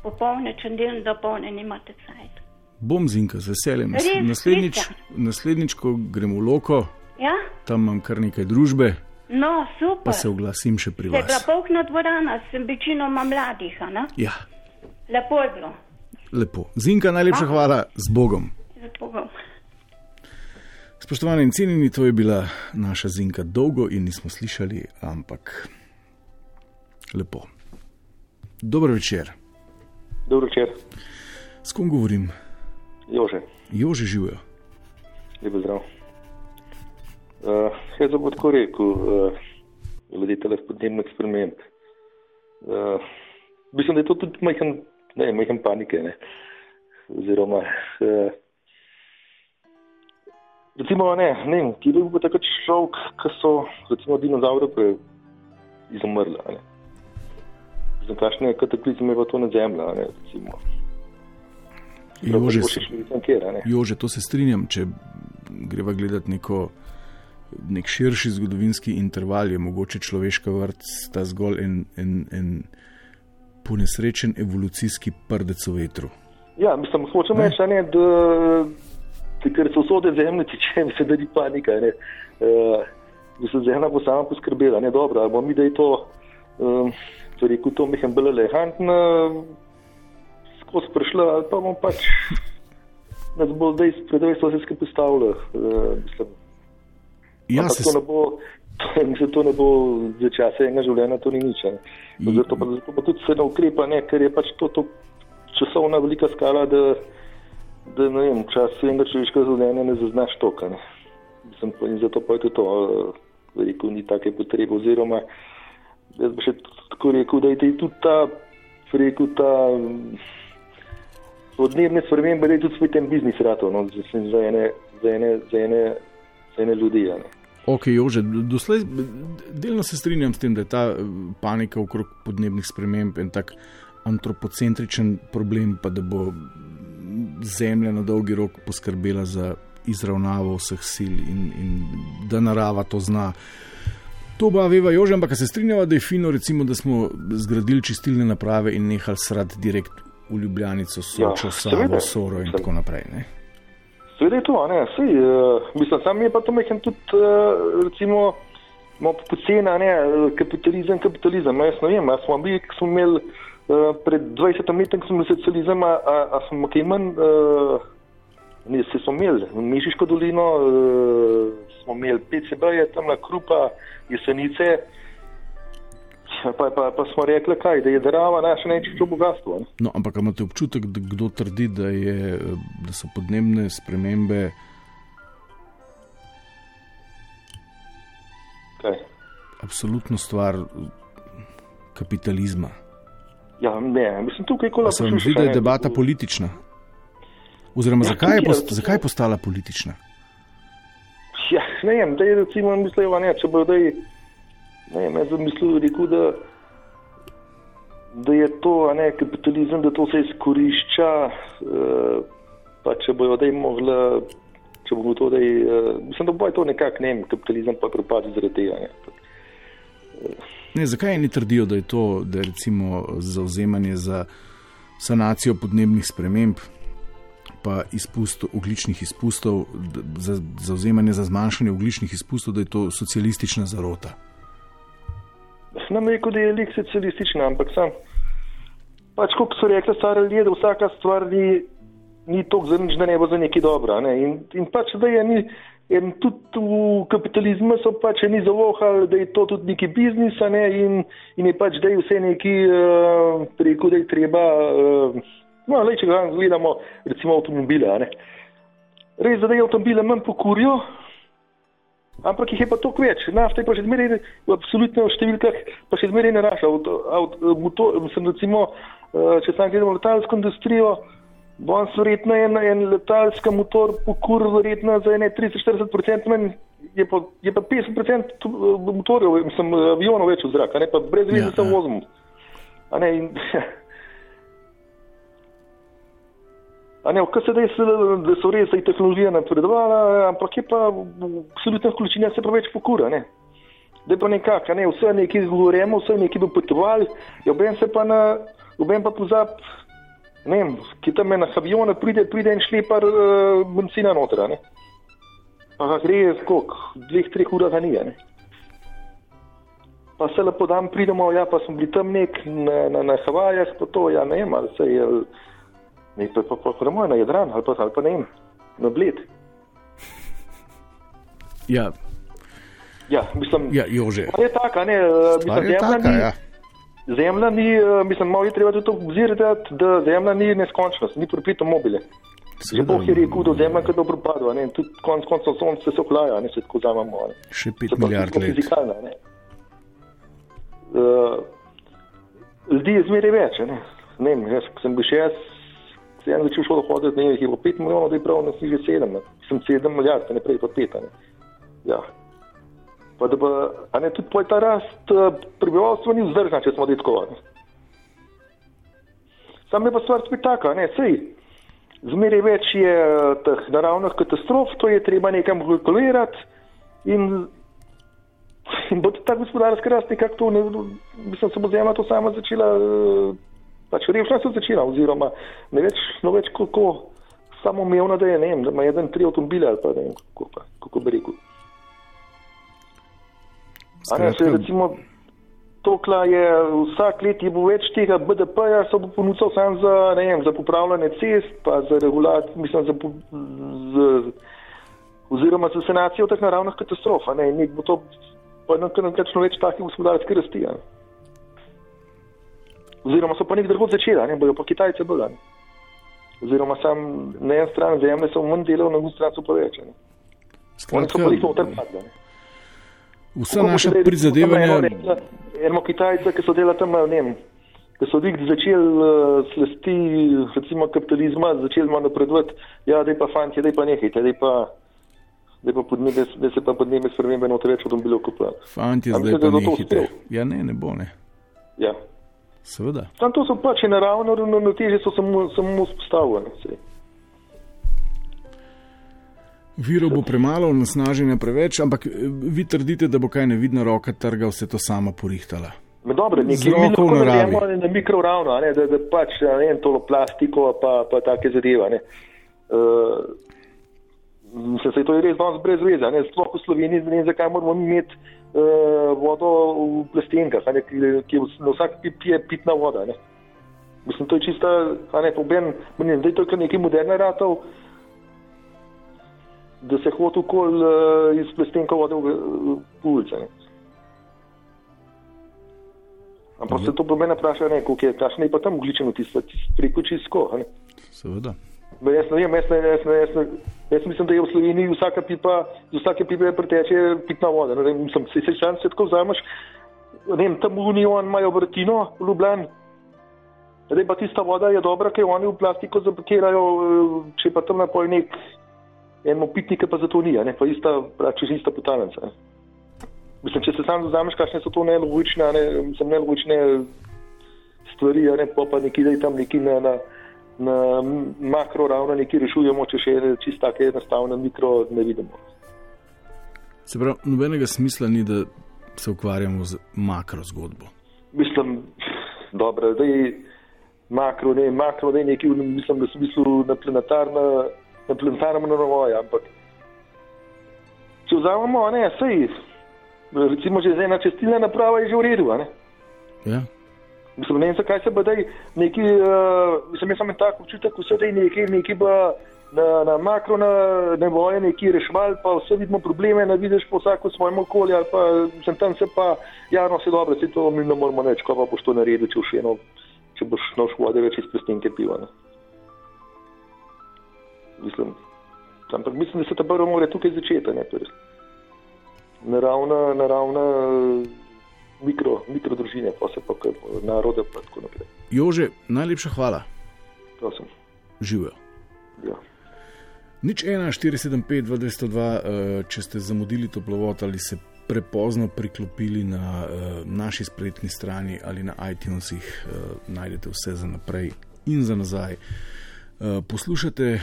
popolne, če del do polne nimate cajt. bom zinka z veseljem. Res, Naslednjič, naslednjič, ko gremo v loko, Ja? tam imam kar nekaj družbe, No, super. pa se oglasim še pri Se je bila vas. polkna dvorana, sem večinoma mladih, a ne? Ja, Lepo je bilo. lepo. Zinka, najlepša No. hvala z Bogom. Za Bogom. Spoštovani in cenjeni, to je bila naša zinka dolgo in nismo slišali, ampak lepo. Dobro večer, Dobro večer, s kom govorim? Jože, Jože živijo. lepo zdrav. Uh, jaz bom tako rekel, uh, glede tega podnebnega eksperimenta. Uh, mislim, da je to tudi majhen, ne, majhen panike. Ne? Oziroma, uh, recimo, ne, ne vem, ki bi bil takrat človek, ki so, recimo, dinozauri, ko je izumrla. ne. Za kakšne kataklizme je pa to na zemlji, ne, recimo. Jože. Jože, to se strinjam, če greva gledati neko, nek širši zgodovinski interval, je mogoče človeška vrsta zgolj en, en, en ponesrečen evolucijski prdec v vetru. Ja, mislim, hočem reči, da ker so vsode zemlje tiče, mislim, da ni panika. Ne, uh, da se zemlja bo sama poskrbela, ne dobro, ali bomo mi, da je to, um, to je rekel, to mehem bolj elegantno, skozi prišla, ali pa bomo pač nas bo zdaj predvsej vse skupaj postavilo. Uh, mislim, Ja, ampak se, to ne bo, to, mislim, to ne bo za časa enega življenja, to ni nič. I- Zato pa, zato pa tudi se ne ukrepa, ne, ker je pač to, to časovna velika skala, da, da ne vem, čas enega človeškega življenja ne zaznaš toka. Ne. Mislim, pa- in zato pa je tudi to, eh, rekel, ni take potrebe. Oziroma, jaz bi še tako rekel, da je tudi ta, rekel, ta mm, podnebne spremembe, da je tudi spet en biznis ratov, no, za, za ene, za ene, za ene ene ljudi. Ne. Ok, Jože, doslej, delno se strinjam s tem, da je ta eh, panika okrog podnebnih sprememb en tak antropocentričen problem, pa da bo Zemlja na dolgi rok poskrbela za izravnavo vseh sil in, in da narava to zna. To pa veva Jože, ampak se strinjava, da je fino, recimo, da smo zgradili čistilne naprave in nehali srati direkt v Ljubljanico, Sočo, Ja, Savo. Soro in tako naprej. Ne? Seveda je to, ne, sej, uh, mislim, sam je pa to mehen tudi, uh, recimo, malo pocena, ne, eh, kapitalizem, kapitalizem. No, jaz ne vem, a smo mi, ki smo imeli pred 20 leti, ko smo imeli socializem, a, a, a smo kaj manj, uh, ne, se smo imeli Mežiško dolino, uh, smo imeli PCB-je, tam na Krupa, Jesenice, pa, pa, pa smo rekli, kaj, da je drava naše največje bogatstvo. Ne? No, ampak a imate občutek, da kdo trdi, da, je, eh, da so podnebne spremembe Kaj? absolutno stvar eh, kapitalizma? Ja, ne, mislim, tukaj, ko A se vam zdi, da je debata politična? Oziroma, Ja, zakaj je, je- post, zakaj je postala politična? Ja, ne vem, da je recimo mislil, ne, če bo zdaj, ne vem, jaz bi mislil, rekel, da, da je to, ne, kapitalizem, da to se izkorišča, uh, pa če bojo zdaj mogli, če bo to zdaj, uh, mislim, da bo to nekako, ne vem, kapitalizem pa propad zaradi tega, ne. Ne, zakaj eni trdijo, da je to da je recimo zauzemanje za sanacijo podnebnih sprememb, pa izpust ogličnih izpustov, za zauzemanje za zmanjšanje ogličnih izpustov, da je to socialistična zarota? Nam rekel, da je lik socialistična, ampak sam, pač kot so rekli stari ljudje, da vsaka stvar ni, ni toliko za nič, da ne bo za nekaj dobra. Ne? In, in pač da je ni, in tudi v kapitalizmu so pač ni zavohali, da je to tudi neki biznis, ne, in, in je pač, da je vse neki, uh, rekel, da je treba, uh, no, le, če ga gledamo, recimo avtomobile, ne. Res, da je avtomobile manj pokurijo, ampak jih je pa toliko več. Nafta je pa še zmeraj v absolutnih številkah, pa še zmeraj narašča. Recimo, eh, če sam gledamo letalsko industrijo, danes verjetno je en, en letalski motor pokur verjetno za ene 30-40% manj. Je pa, je pa 50% tu, eh, motorjev, mislim, avionov več v zrak, ne pa brez veze Ja, se ja. vozimo. A ne, in, A ne, kar se da, da so res da tehnologija napredovala, ampak je pa v absolutnih količinah se preveč pokura. Ne. Da je pa nekako, ne, vse nekaj govorimo, vse nekaj bi potovali, ja, obem se pa na, obem pa pozab, ne vem, ki tam na avionu pride, pride en šlepar uh, benzina noter, a ne. Pa ga gre skok, dveh, treh urah ga ni, ne. Pa se lepo dan pridemo, ja, pa smo bili tam nek na, na, na Havajah, pa to, ja, ne vem, ali se je, ne, pa, pa, pa, pa, na Jadran, ali pa, ali pa ne vem, na Bled. Ja, Ja, mislim, ja Jože. je taka, ne, eh, mislim, je taka, ni, ja. Zemlja ni, eh, mislim, malo je treba tudi obzirati, da zemlja ni neskončnost, ni pripito mobile. Že Bog je rekel, da zemlja kad propada, ne, in tudi konc koncev sonce se ohlaja, ne, se tako zamamo, ne. Še Se 5 pa milijard let. fizikalna, ne. Uh, ljudi je zmeraj več, ne. Ne vem, jaz, sem bil še jaz, sem začel šolo hoditi, ne vem, jih je bilo 5 milijonov, da je prav, nas ni že 7, ne. Sem 7 milijard, ne prej pa 5, a ne. Ja. Pa da pa, a ne, tudi ta rast uh, prebivalstva ni vzdržna, če smo ne. Sam je pa stvar spet taka, ne, sej. Zmeraj več je eh, teh naravnih katastrof, to je treba nekam kalkulirati in, in bo ta gospodarska rast nekako to, ne, mislim, se bo zemlja to sama začela, eh, pač revščina se začela, oziroma ne več, no več kako samoumevna, da je, ne vem, da ima jeden tri avtomobile ali pa ne vem, kako, kako bi rekel. Ne, Skratka- recimo tokla je vsak let je bo več tega BDP-ja, se bo ponudil sam za, ne vem, za popravljanje cest, pa za regulacijo, mislim, za, po- z, oziroma za sanacijo teh naravnih katastrof, ne, in bo to pa nekakšno več takih gospodarskih rasti, ne. Oziroma so pa nek drugod začela, ne, bojo pa Kitajce bolj, a ne. Oziroma sam na eni strani zemlje so manj delov, na drugi strani so pa več, a ne. Oni so pa jih noter padli, ne. Vsa naša prizadevanja, Eno Kitajce, ki so delali tam, ne vem, ki so dik začeli uh, slesti, recimo kapitalizma, začeli malo napredovati, ja, da je pa fanti, da je pa nehajte, da je pa, da, pa podnebje, da se pa podnebne spremembe noter več avtomobilov kupujejo. Fanti, A zdaj pa nehite. uspel? Ja, ne, ne bo, ne. Ja. Seveda. Tam to so pač naravno ravnoteže, so samo, samo vzpostavljene. Saj. Virov bo premalo, nasnaženja preveč, ampak eh, vi trdite, da bo kaj nevidna roka trga vse to sama porihtala. Dobro, Z nekaj mi lahko naredimo na mikroravno, a ne, da, da pač ne, tolo plastiko pa, pa take zadeve. a ne. Uh, Mislim, se to je res danes brez veze, ne, sploh v Sloveniji, ne vem, zakaj moramo imeti uh, vodo v plastenkah, a ne, ki, ki na vsak pip je pitna voda. Ne. Mislim, to je čista, ne, poben, ne vem, da je to kar nekaj moderne ratov, da se hodi okoli uh, iz plastenka vode v, v ulice. ne. Ampak se to po meni vpraša, ne, koliko je, kakšno je pa tam ugličeno tisto, preko čisto. Seveda. Ma Jaz ne vem, jaz, ne, jaz, ne, jaz, ne, jaz mislim, da je v Sloveniji vsaka pipa, z vsake pipe preteče pitna voda. Ne, mislim, se, se, se, se tako vzameš, ne vem, tam v Union imajo vrtino v Ljubljani. Zdaj pa tista voda je dobra, ker oni v plastiko zapakirajo, eh, če pa tam napoj nek eno pitnike pa zato ni, a ne, pa ista, praktično ista potalnica. ne. Mislim, če se sam vzameš, kakšne so to nelogične, ne, mislim, nelogične stvari, ne, pa pa neki, da je tam neki na, na, na makro ravno neki rešujemo, če še čisto take enostavne mikro ne vidimo. Se pravi, nobenega smisla ni, da se ukvarjamo z makro zgodbo. Mislim, dobro, da je makro, ne, makro, ne neki, v- mislim, da v bistvu na planetarna, na planetarnem navoju, ampak če vzamemo, ne, sej, recimo že ena čestilna naprava je že v redu, ne. Ja? Mislim, ne vem, zakaj se pa daj neki, uh, mislim, jaz imel tak občutek, vse da je neki, neki pa na, na makro na nevoje neki reševal, pa vse vidimo probleme, ne vidiš po vsako svojem okolju, ali pa sem tam se pa, ja, no, se dobro, se to mi ne moramo reči, ko pa boš to naredil, če boš eno, če boš noš vode več iz prstenke piva. Ne. Mislim, ampak mislim, da se ta prvo mora tukaj začeti, ne, torej. Naravna, naravna mikro, mikro družine, pa se pa kar narode, pa tako naprej. Jože, najlepša hvala. Prosim. Živijo. Ja. Nič 1, 475, 202, eh, če ste zamudili toplovod ali se prepozno priklopili na eh, naši spletni strani ali na iTunesih, eh, najdete vse za naprej in za nazaj. Eh, Poslušate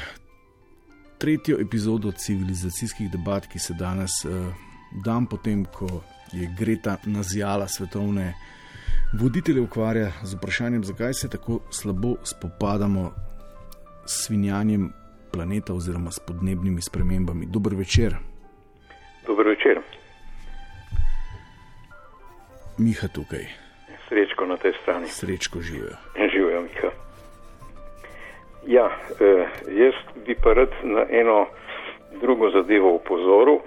tretjo epizodo civilizacijskih debat, ki se danes, eh, dan potem, ko je Greta nazjala svetovne voditelje, ukvarja z vprašanjem, zakaj se tako slabo spopadamo s svinjanjem planeta oziroma s podnebnimi spremembami. Dober večer, Dobro večer, Miha tukaj, srečko na tej strani. srečko živijo. Živijo, Mika. Ja, eh, jaz bi pa rad na eno drugo zadevo upozoril.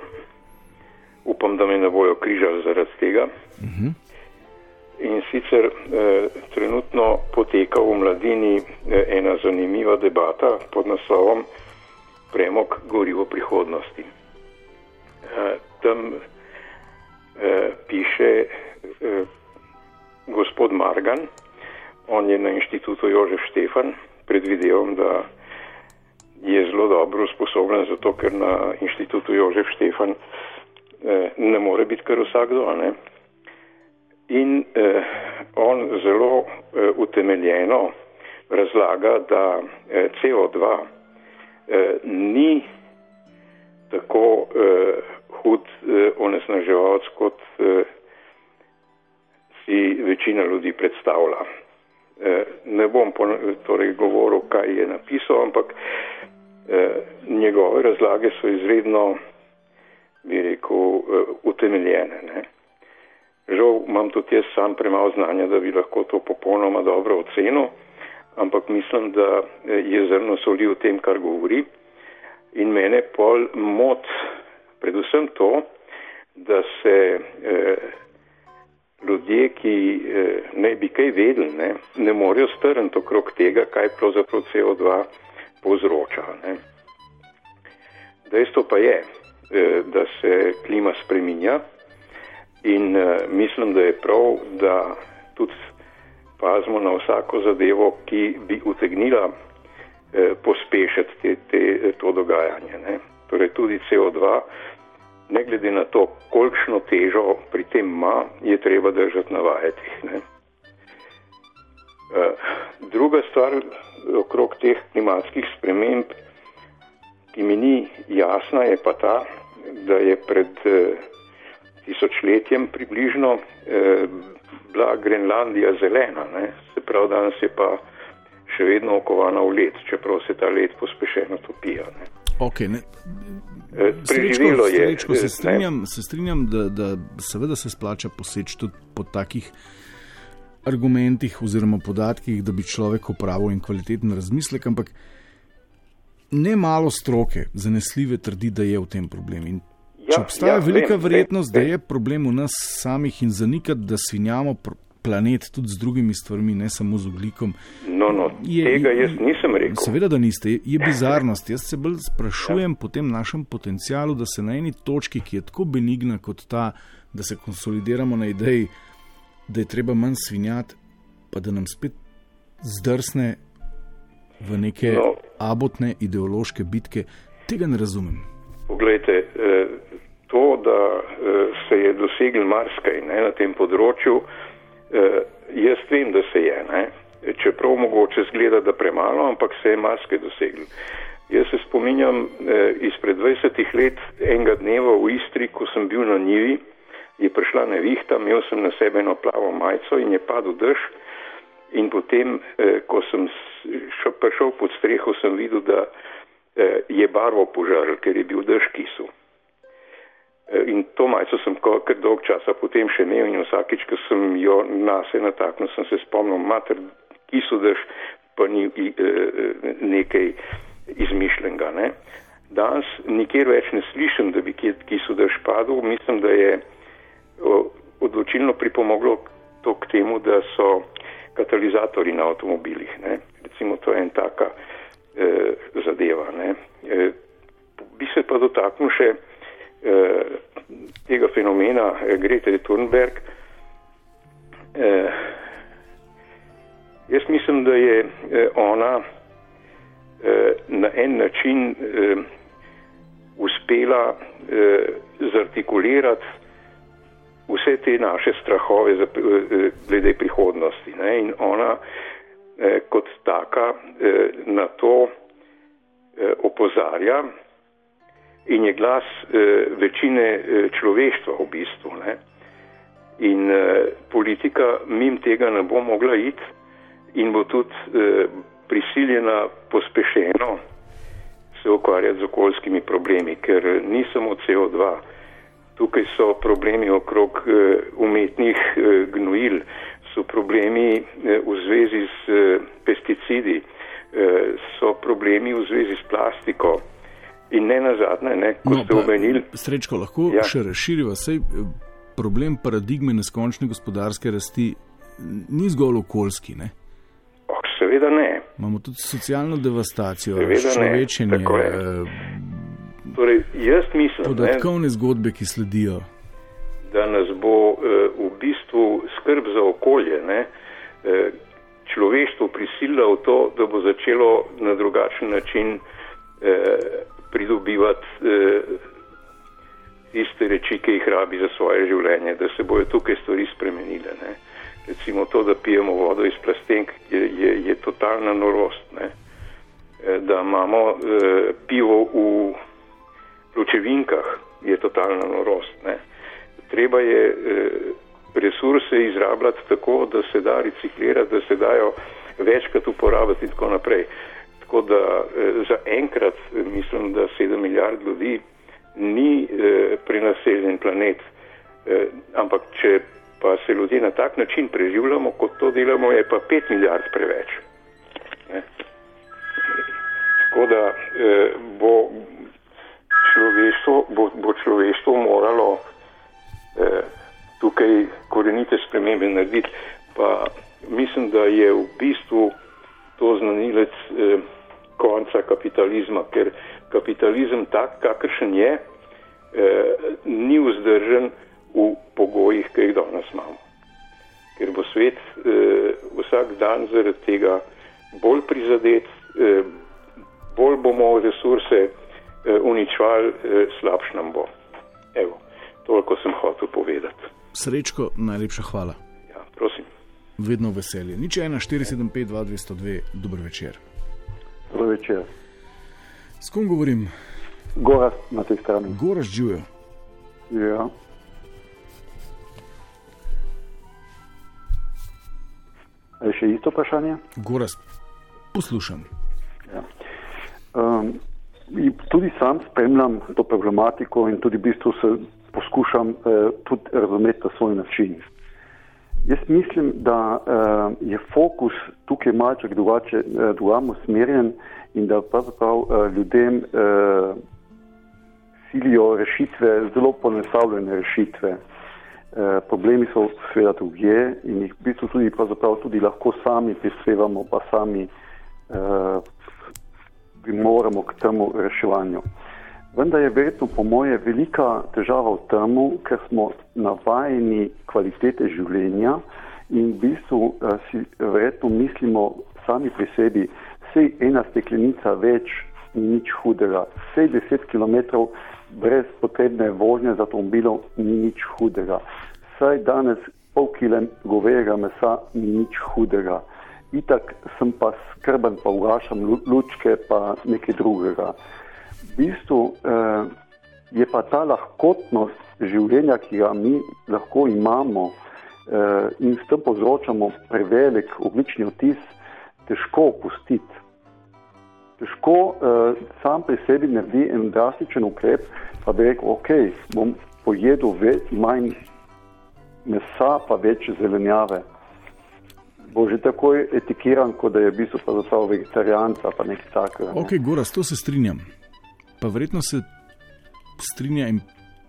Upam, da me ne bojo križali zaradi tega. Uh -huh. In sicer eh, trenutno poteka v mladini eh, ena zanimiva debata pod naslovom Premog gorivo prihodnosti. Eh, tam eh, piše eh, gospod Margan, on je na inštitutu Jožef Štefan, predvidevam, da je zelo dobro usposobljen, zato ker na inštitutu Jožef Štefan eh, ne more biti kar vsakdo, ne. In eh, on zelo eh, utemeljeno razlaga, da eh, CO2 eh, ni tako eh, hud eh, onesnaževalec, kot eh, si večina ljudi predstavlja. Eh, ne bom torej govoril, kaj je napisal, ampak eh, njegove razlage so izredno, bi rekel, eh, utemeljene. Ne? Žal imam tudi jaz sam premalo znanja, da bi lahko to popolnoma dobro ocenil, ampak mislim, da je zrno soli v tem, kar govori. In mene pol mot predvsem to, da se eh, ljudje, ki eh, ne bi kaj vedeli, ne, ne morejo strniti okrog tega, kaj pravzaprav CO2 povzroča. Ne. Dejstvo pa je, eh, da se klima spreminja in eh, mislim, da je prav, da tudi pazimo na vsako zadevo, ki bi utegnila eh, pospešiti te, te, to dogajanje. Ne. torej tudi CO2, ne glede na to, kolikšno težo pri tem ima, je treba držati na vajetih. Ne. Uh, druga stvar okrog teh klimatskih sprememb, ki mi ni jasna, je pa ta, da je pred uh, tisočletjem približno uh, bila Grenlandija zelena, ne. se pravi, danes je pa še vedno okovana v led, čeprav se ta led pospešeno topija. Ne. Okay, ne. Preživelo je. Srečko, se strinjam, se strinjam da, da seveda se splača poseči tudi po takih argumentih oziroma podatkih, da bi človek opravil in kvaliteten razmislek, ampak ne malo stroke, zanesljive trdi, da je v tem problem. In če Ja, obstaja ja, velika vem, verjetnost, vem, da je problem v nas samih in zanikati, da svinjamo planet tudi z drugimi stvarmi, ne samo z oglikom. No, no, Je- tega je- jaz nisem rekel. Seveda, da niste, je bizarnost. Jaz se bolj sprašujem po tem našem potencialu, da se na eni točki, ki je tako benigna kot ta, da se konsolidiramo na ideji, da je treba manj svinjati, pa da nam spet zdrsne v neke No. abotne ideološke bitke, tega ne razumem. Poglejte, eh, to, da eh, se je dosegel marsikaj ne, na tem področju, jaz vem, da se je. Ne. Čeprav mogoče zgleda, da premalo, ampak se je marsikaj dosegel. Jaz se spominjam eh, izpred 20 let enega dneva v Istri, ko sem bil na njivi, je prišla nevihta, imel sem na sebe eno plavo majico in je padel dež. In potem, eh, ko sem šo, prišel pod streho, sem videl, da eh, je barvo požaril, ker je bil dež kisel. Eh, In to majico sem kar dolg časa potem še imel in vsakič, ko sem jo nase nataknil, sem se spomnil, mater, kisel dež, pa ni i- eh, nekaj izmišljenega. Ne? Danes nikjer več ne slišim, da bi kje kisel dež padel. Mislim, da je odločilno pripomoglo to k temu, da so katalizatori na avtomobilih. Ne? Recimo, to je en taka eh, zadeva. Eh, bi se pa dotaknil še eh, tega fenomena eh, Grete Thunberg. Eh, jaz mislim, da je eh, ona eh, na en način eh, uspela eh, zartikulirati vse te naše strahove za, eh, glede prihodnosti. Ne? In ona eh, kot taka eh, na to eh, opozarja in je glas eh, večine eh, človeštva v bistvu. Ne? In eh, politika mim tega ne bo mogla iti in bo tudi eh, prisiljena pospešeno se ukvarjati z okoljskimi problemi, ker ni samo CO2. Tukaj so problemi okrog eh, umetnih eh, gnojil, so problemi eh, v zvezi s eh, pesticidi, eh, so problemi v zvezi s plastiko. In ne nazadnje, ne, kot no, ste omenili, Srečko, lahko Ja. še razširiva. Sej, eh, problem paradigme neskončne gospodarske rasti ni zgolj okoljski. Ne? oh, seveda ne. Imamo tudi socialno devastacijo, človečenje, je. eh, Torej, jaz mislim, ne, podatkovne zgodbe, ki sledijo. da nas bo eh, v bistvu skrb za okolje, ne, človeštvo prisilila v to, da bo začelo na drugačen način eh, pridobivati eh, tiste reči, ki jih rabi za svoje življenje, da se bojo tukaj stvari spremenile. Ne. Recimo to, da pijemo vodo iz plastenk, je, je, je totalna norost. Ne. Eh, Da imamo eh, pivo v pločevinkah, je totalna norost. Ne. Treba je eh, resurse izrabljati tako, da se da reciklirati, da se dajo večkrat uporabiti in tako naprej. Tako da eh, za enkrat eh, mislim, da 7 milijard ljudi ni eh, prenaseljen planet, ampak če pa se ljudje na tak način preživljamo, kot to delamo, je pa 5 milijard preveč. Ne. Tako da bo človeštvo, bo, bo človeštvo moralo tukaj korenite spremembe narediti. Pa mislim, da je v bistvu to znanilec eh, konca kapitalizma, ker kapitalizem tak, kakršen je, eh, ni vzdržen v pogojih, ki jih danes imamo. Ker bo svet eh, vsak dan zaradi tega bolj prizadet, eh, bolj bomo resurse uničvali, slabš nam bo. Evo, toliko sem hotel povedati. Srečko, najlepša hvala. Ja, prosim. Vedno veselje. Nič 1, 475, 202, dober večer. Dober večer. S kom govorim? Goras na tej strani. Goras živijo. Ja. Je še isto vprašanje? Goras, poslušam. Ja. Um, tudi sam spremljam to problematiko in tudi v bistvu se poskušam uh, tudi razumeti na svoj način. Jaz mislim, da uh, je fokus tukaj malček drugače, uh, drugače usmerjen in da pravzaprav uh, ljudem uh, silijo rešitve, zelo ponestavljene rešitve. Uh, problemi so seveda drugje in jih v bistvu tudi, tudi lahko sami prispevamo, pa sami uh, moramo k temu reševanju. Vendar je verjetno po moje velika težava v tem, ker smo navajeni kvalitete življenja in v bistvu uh, si verjetno mislimo sami pri sebi, vsej ena steklenica več ni nič hudega, vsej 10 km brez potrebne vožnje z avtomobilom ni nič hudega, vsaj danes pol kile govejega mesa ni nič hudega. Itak sem pa skrben, pa ugašam lučke, pa nekaj drugega. Bistvu eh, je pa ta lahkotnost življenja, ki ga mi lahko imamo eh, in s tem povzročamo prevelik oglični otis, težko opustiti. Težko eh, sam pri sebi naredi en drastičen ukrep, pa bi rekel, ok, bom pojedel več, manj mesa, pa več zelenjave bo že takoj etikiran, kot da je v bistvu pa zastav vegetarijanca ali nekaj takega. Ne. Ok, Gora, s to se strinjam. Pa verjetno se strinja in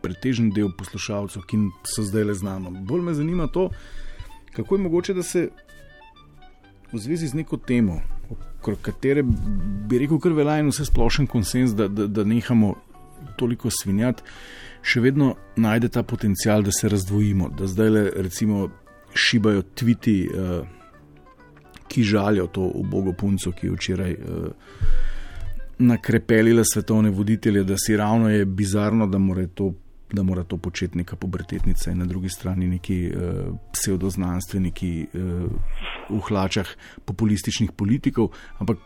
pretežen del poslušalcev, ki so zdaj le znano. Bolj me zanima to, kako je mogoče, da se v zvezi z neko temo, okrog katere bi rekel, kar velja in vse splošen konsens, da, da, da nehamo toliko svinjati, še vedno najde ta potencial, da se razdvojimo, da zdaj le recimo šibajo tviti. Uh, ki žalijo to ubogo punco, ki je včeraj uh, nakrepelila svetovne voditelje, da si ravno je bizarno, da mora to, da mora to početi neka pubertetnica in na drugi strani neki uh, pseudoznanstveniki uh, v hlačah populističnih politikov. Ampak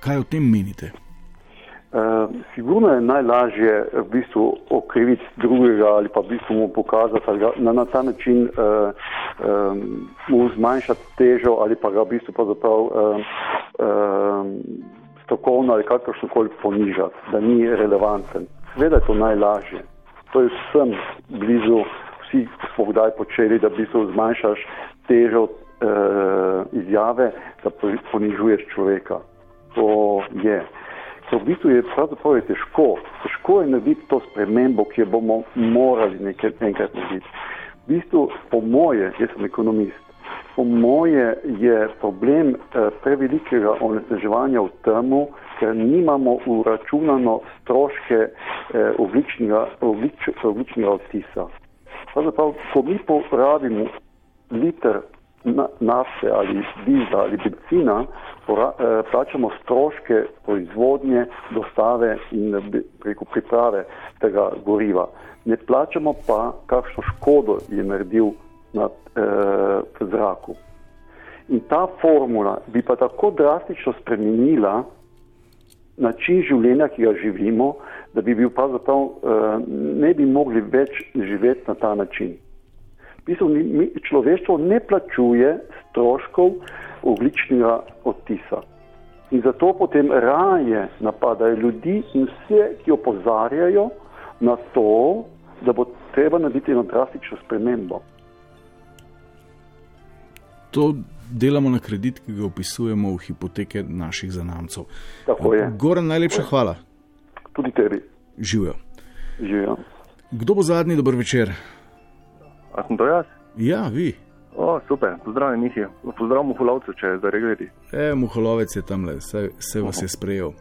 kaj o tem menite? Uh, sigurno je najlažje v bistvu okriviti drugega ali pa v bistvu mu pokazati, ali ga na, na ta način uh, um, mu zmanjšati težo ali pa ga v bistvu pravzaprav uh, uh, strokovno ali kakršno koli ponižati, da ni relevanten. Seveda je to najlažje. To je vsem blizu, vsi smo kdaj počeli, da v bistvu zmanjšaš težo uh, izjave, da ponižuješ človeka. To je v bistvu je pravzaprav težko. Težko je narediti to spremembo, ki jo bomo morali nekaj, enkrat narediti. V bistvu, po moje, jaz sem ekonomist, po moje je problem eh, prevelikega onesnaževanja v tem, ker nimamo uračunano stroške eh, ogličnega, oglič, ogličnega odtisa. Pravzaprav, ko mi porabimo liter nafte ali dizla ali benzina, eh, plačamo stroške proizvodnje, dostave in preko priprave tega goriva. Ne plačamo pa, kakšno škodo je naredil na eh, zraku. In ta formula bi pa tako drastično spremenila način življenja, ki ga živimo, da bi bil pravzaprav eh, ne bi mogli več živeti na ta način bistvu, mi, človeštvo ne plačuje stroškov ogličnega odtisa. In zato potem raje napadajo ljudi in vse, ki opozarjajo na to, da bo treba narediti eno drastično spremembo. To delamo na kredit, ki ga opisujemo v hipoteke naših zanamcev. Je. Goran, najlepša hvala. Tudi tebi. Živijo. Živijo. Kdo bo zadnji, dober večer? A sem to jaz? Ja, vi. O, super, pozdravljen, Mihi. Pozdravljen, Muholovcu, če zdaj gledate. E, Muholovec je tam le, vse, vse vas je sprejel.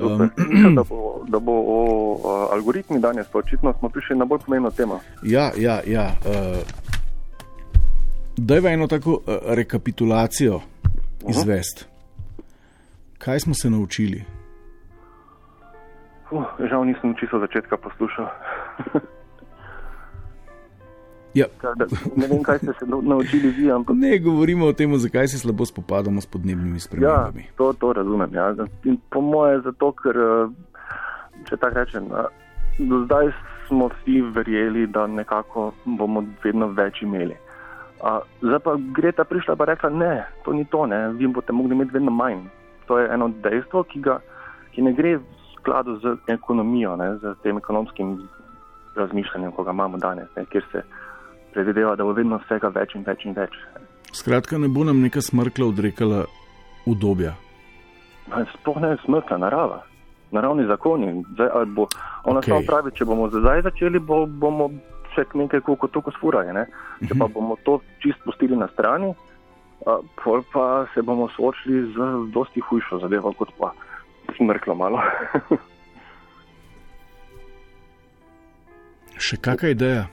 Um, da bo, da bo o, o algoritmi danes, pa očitno smo prišli na bolj pomembno temo. Ja, ja, ja. Uh, Dajva eno tako uh, rekapitulacijo izvest. Kaj smo se naučili? Uh, žal nisem čisto začetka poslušal. Ja. Da, ne vem, kaj ste se naučili vi, ampak. Ne govorimo o tem, zakaj se slabo spopadamo s podnebnimi spremembami. Ja, to, to razumem. Ja. In po moje zato, ker, če tako rečem, do zdaj smo vsi verjeli, da nekako bomo vedno več imeli. A, zdaj pa Greta prišla in rekla, ne, to ni to, ne, vi boste mogli imeti vedno manj. To je eno dejstvo, ki, ga, ki ne gre v skladu z ekonomijo, ne, z tem ekonomskim razmišljanjem, ko ga imamo danes, ne, kjer se predvideva, da bo vedno vsega več in več in več. Skratka, ne bo nam neka smrkla odrekala udobja. Sploh ne smrkla, narava, naravni zakoni. Zdaj, bo, ona okay. samo pravi, če bomo zdaj začeli, bo, bomo še nekaj kot tukaj sfuraje. Če pa bomo to čist pustili na strani, pol pa se bomo soočili z dosti hujšo zadevo, kot pa smrklo malo. še kakšna ideja?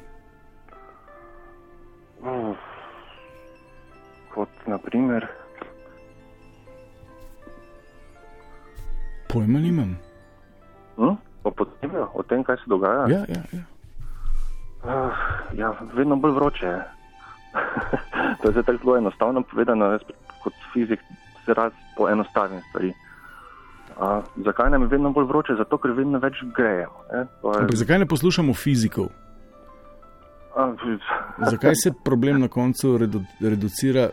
Uh, kot naprimer. Pojma nimam. Hm? O podnebju, o tem, kaj se dogaja. Ja, ja, ja. Uh, ja vedno bolj vroče je. to je tako zelo enostavno povedano, jaz kot fizik se rad poenostavim stvari. Uh, zakaj nam je vedno bolj vroče? Zato, ker vedno več grejemo. Je... Ampak zakaj ne poslušamo fizikov? Zakaj se problem na koncu redu, reducira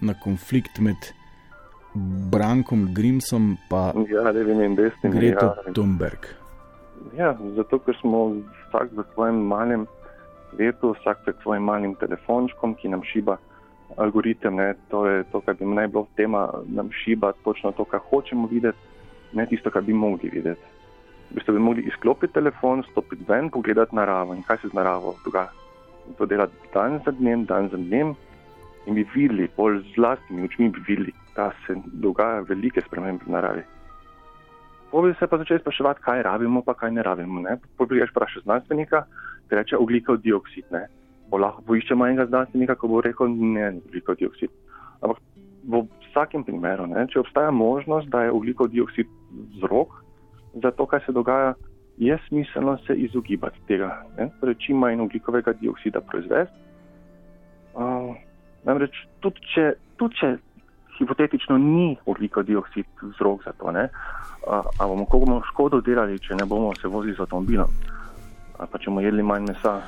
na konflikt med Brankom Grimsom in ja, Greto ja. Thunberg? Ja, zato ker smo vsak v svojem malem svetu, vsak pred svojim malim telefončkom, ki nam šiba algoritem. Ne, to je to, kar bi naj bilo tema, nam šiba točno to, kar hočemo videti, ne tisto, kar bi mogli videti. V bistvu bi mogli izklopiti telefon, stopiti ven, pogledati naravo in kaj se z naravo dogaja to delati dan za dnem, dan za dnem, in bi videli, bolj z vlastnimi očmi bi videli, da se dogajajo velike spremembe v naravi. Pobi se pa začeti spraševati, kaj rabimo, pa kaj ne rabimo. Pobiješ vprašati znanstvenika, reče oglikov dioksid. Ne? Bo lahko poiščemo enega znanstvenika, ko bo rekel, ne, oglikov dioksid. Ampak v vsakem primeru, ne, če obstaja možnost, da je oglikov dioksid vzrok za to, kaj se dogaja, je smiselno se izogibati tega, torej čim manj ugljikovega dioksida proizvesti. Uh, namreč, tudi če, tudi če hipotetično ni ugljikov dioksid vzrok za to, ali uh, bomo komu škodo delali, če ne bomo se vozili z avtomobilom, ali pa če bomo jedli manj mesa.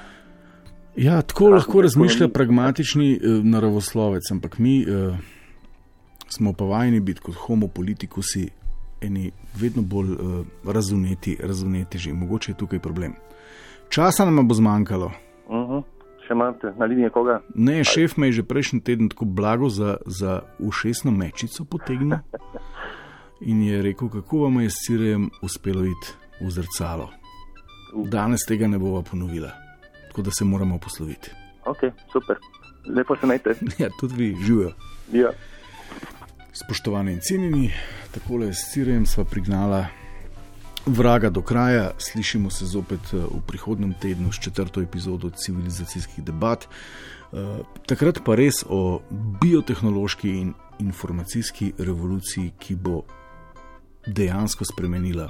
Ja, tako lahko razmišlja pragmatični uh, naravoslovec, ampak mi uh, smo pa vajeni biti kot homo politikusi eni vedno bolj uh, razumeti, razumeti že. Mogoče je tukaj problem. Časa nam bo zmanjkalo. Uh mhm. -huh. Še imate na liniji koga? Ne, šef me je že prejšnji teden tako blago za, za ušesno mečico potegnil in je rekel, kako vam je s Cirejem uspelo iti v zrcalo. Danes tega ne bova ponovila, tako da se moramo posloviti. Ok, super, lepo se najte. Ja, tudi vi, živijo. Ja. Spoštovani in cenjeni, tako s Cirejem sva prignala vraga do kraja. Slišimo se zopet eh, v prihodnem tednu s četrto epizodo civilizacijskih debat. Eh, takrat pa res o biotehnološki in informacijski revoluciji, ki bo dejansko spremenila,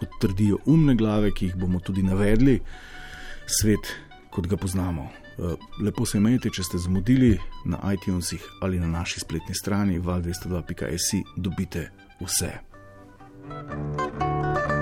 kot trdijo umne glave, ki jih bomo tudi navedli, svet, kot ga poznamo. Eh, lepo se imejte, če ste zmudili na iTunesih ali na naši spletni strani val202.js, dobite vse. thank you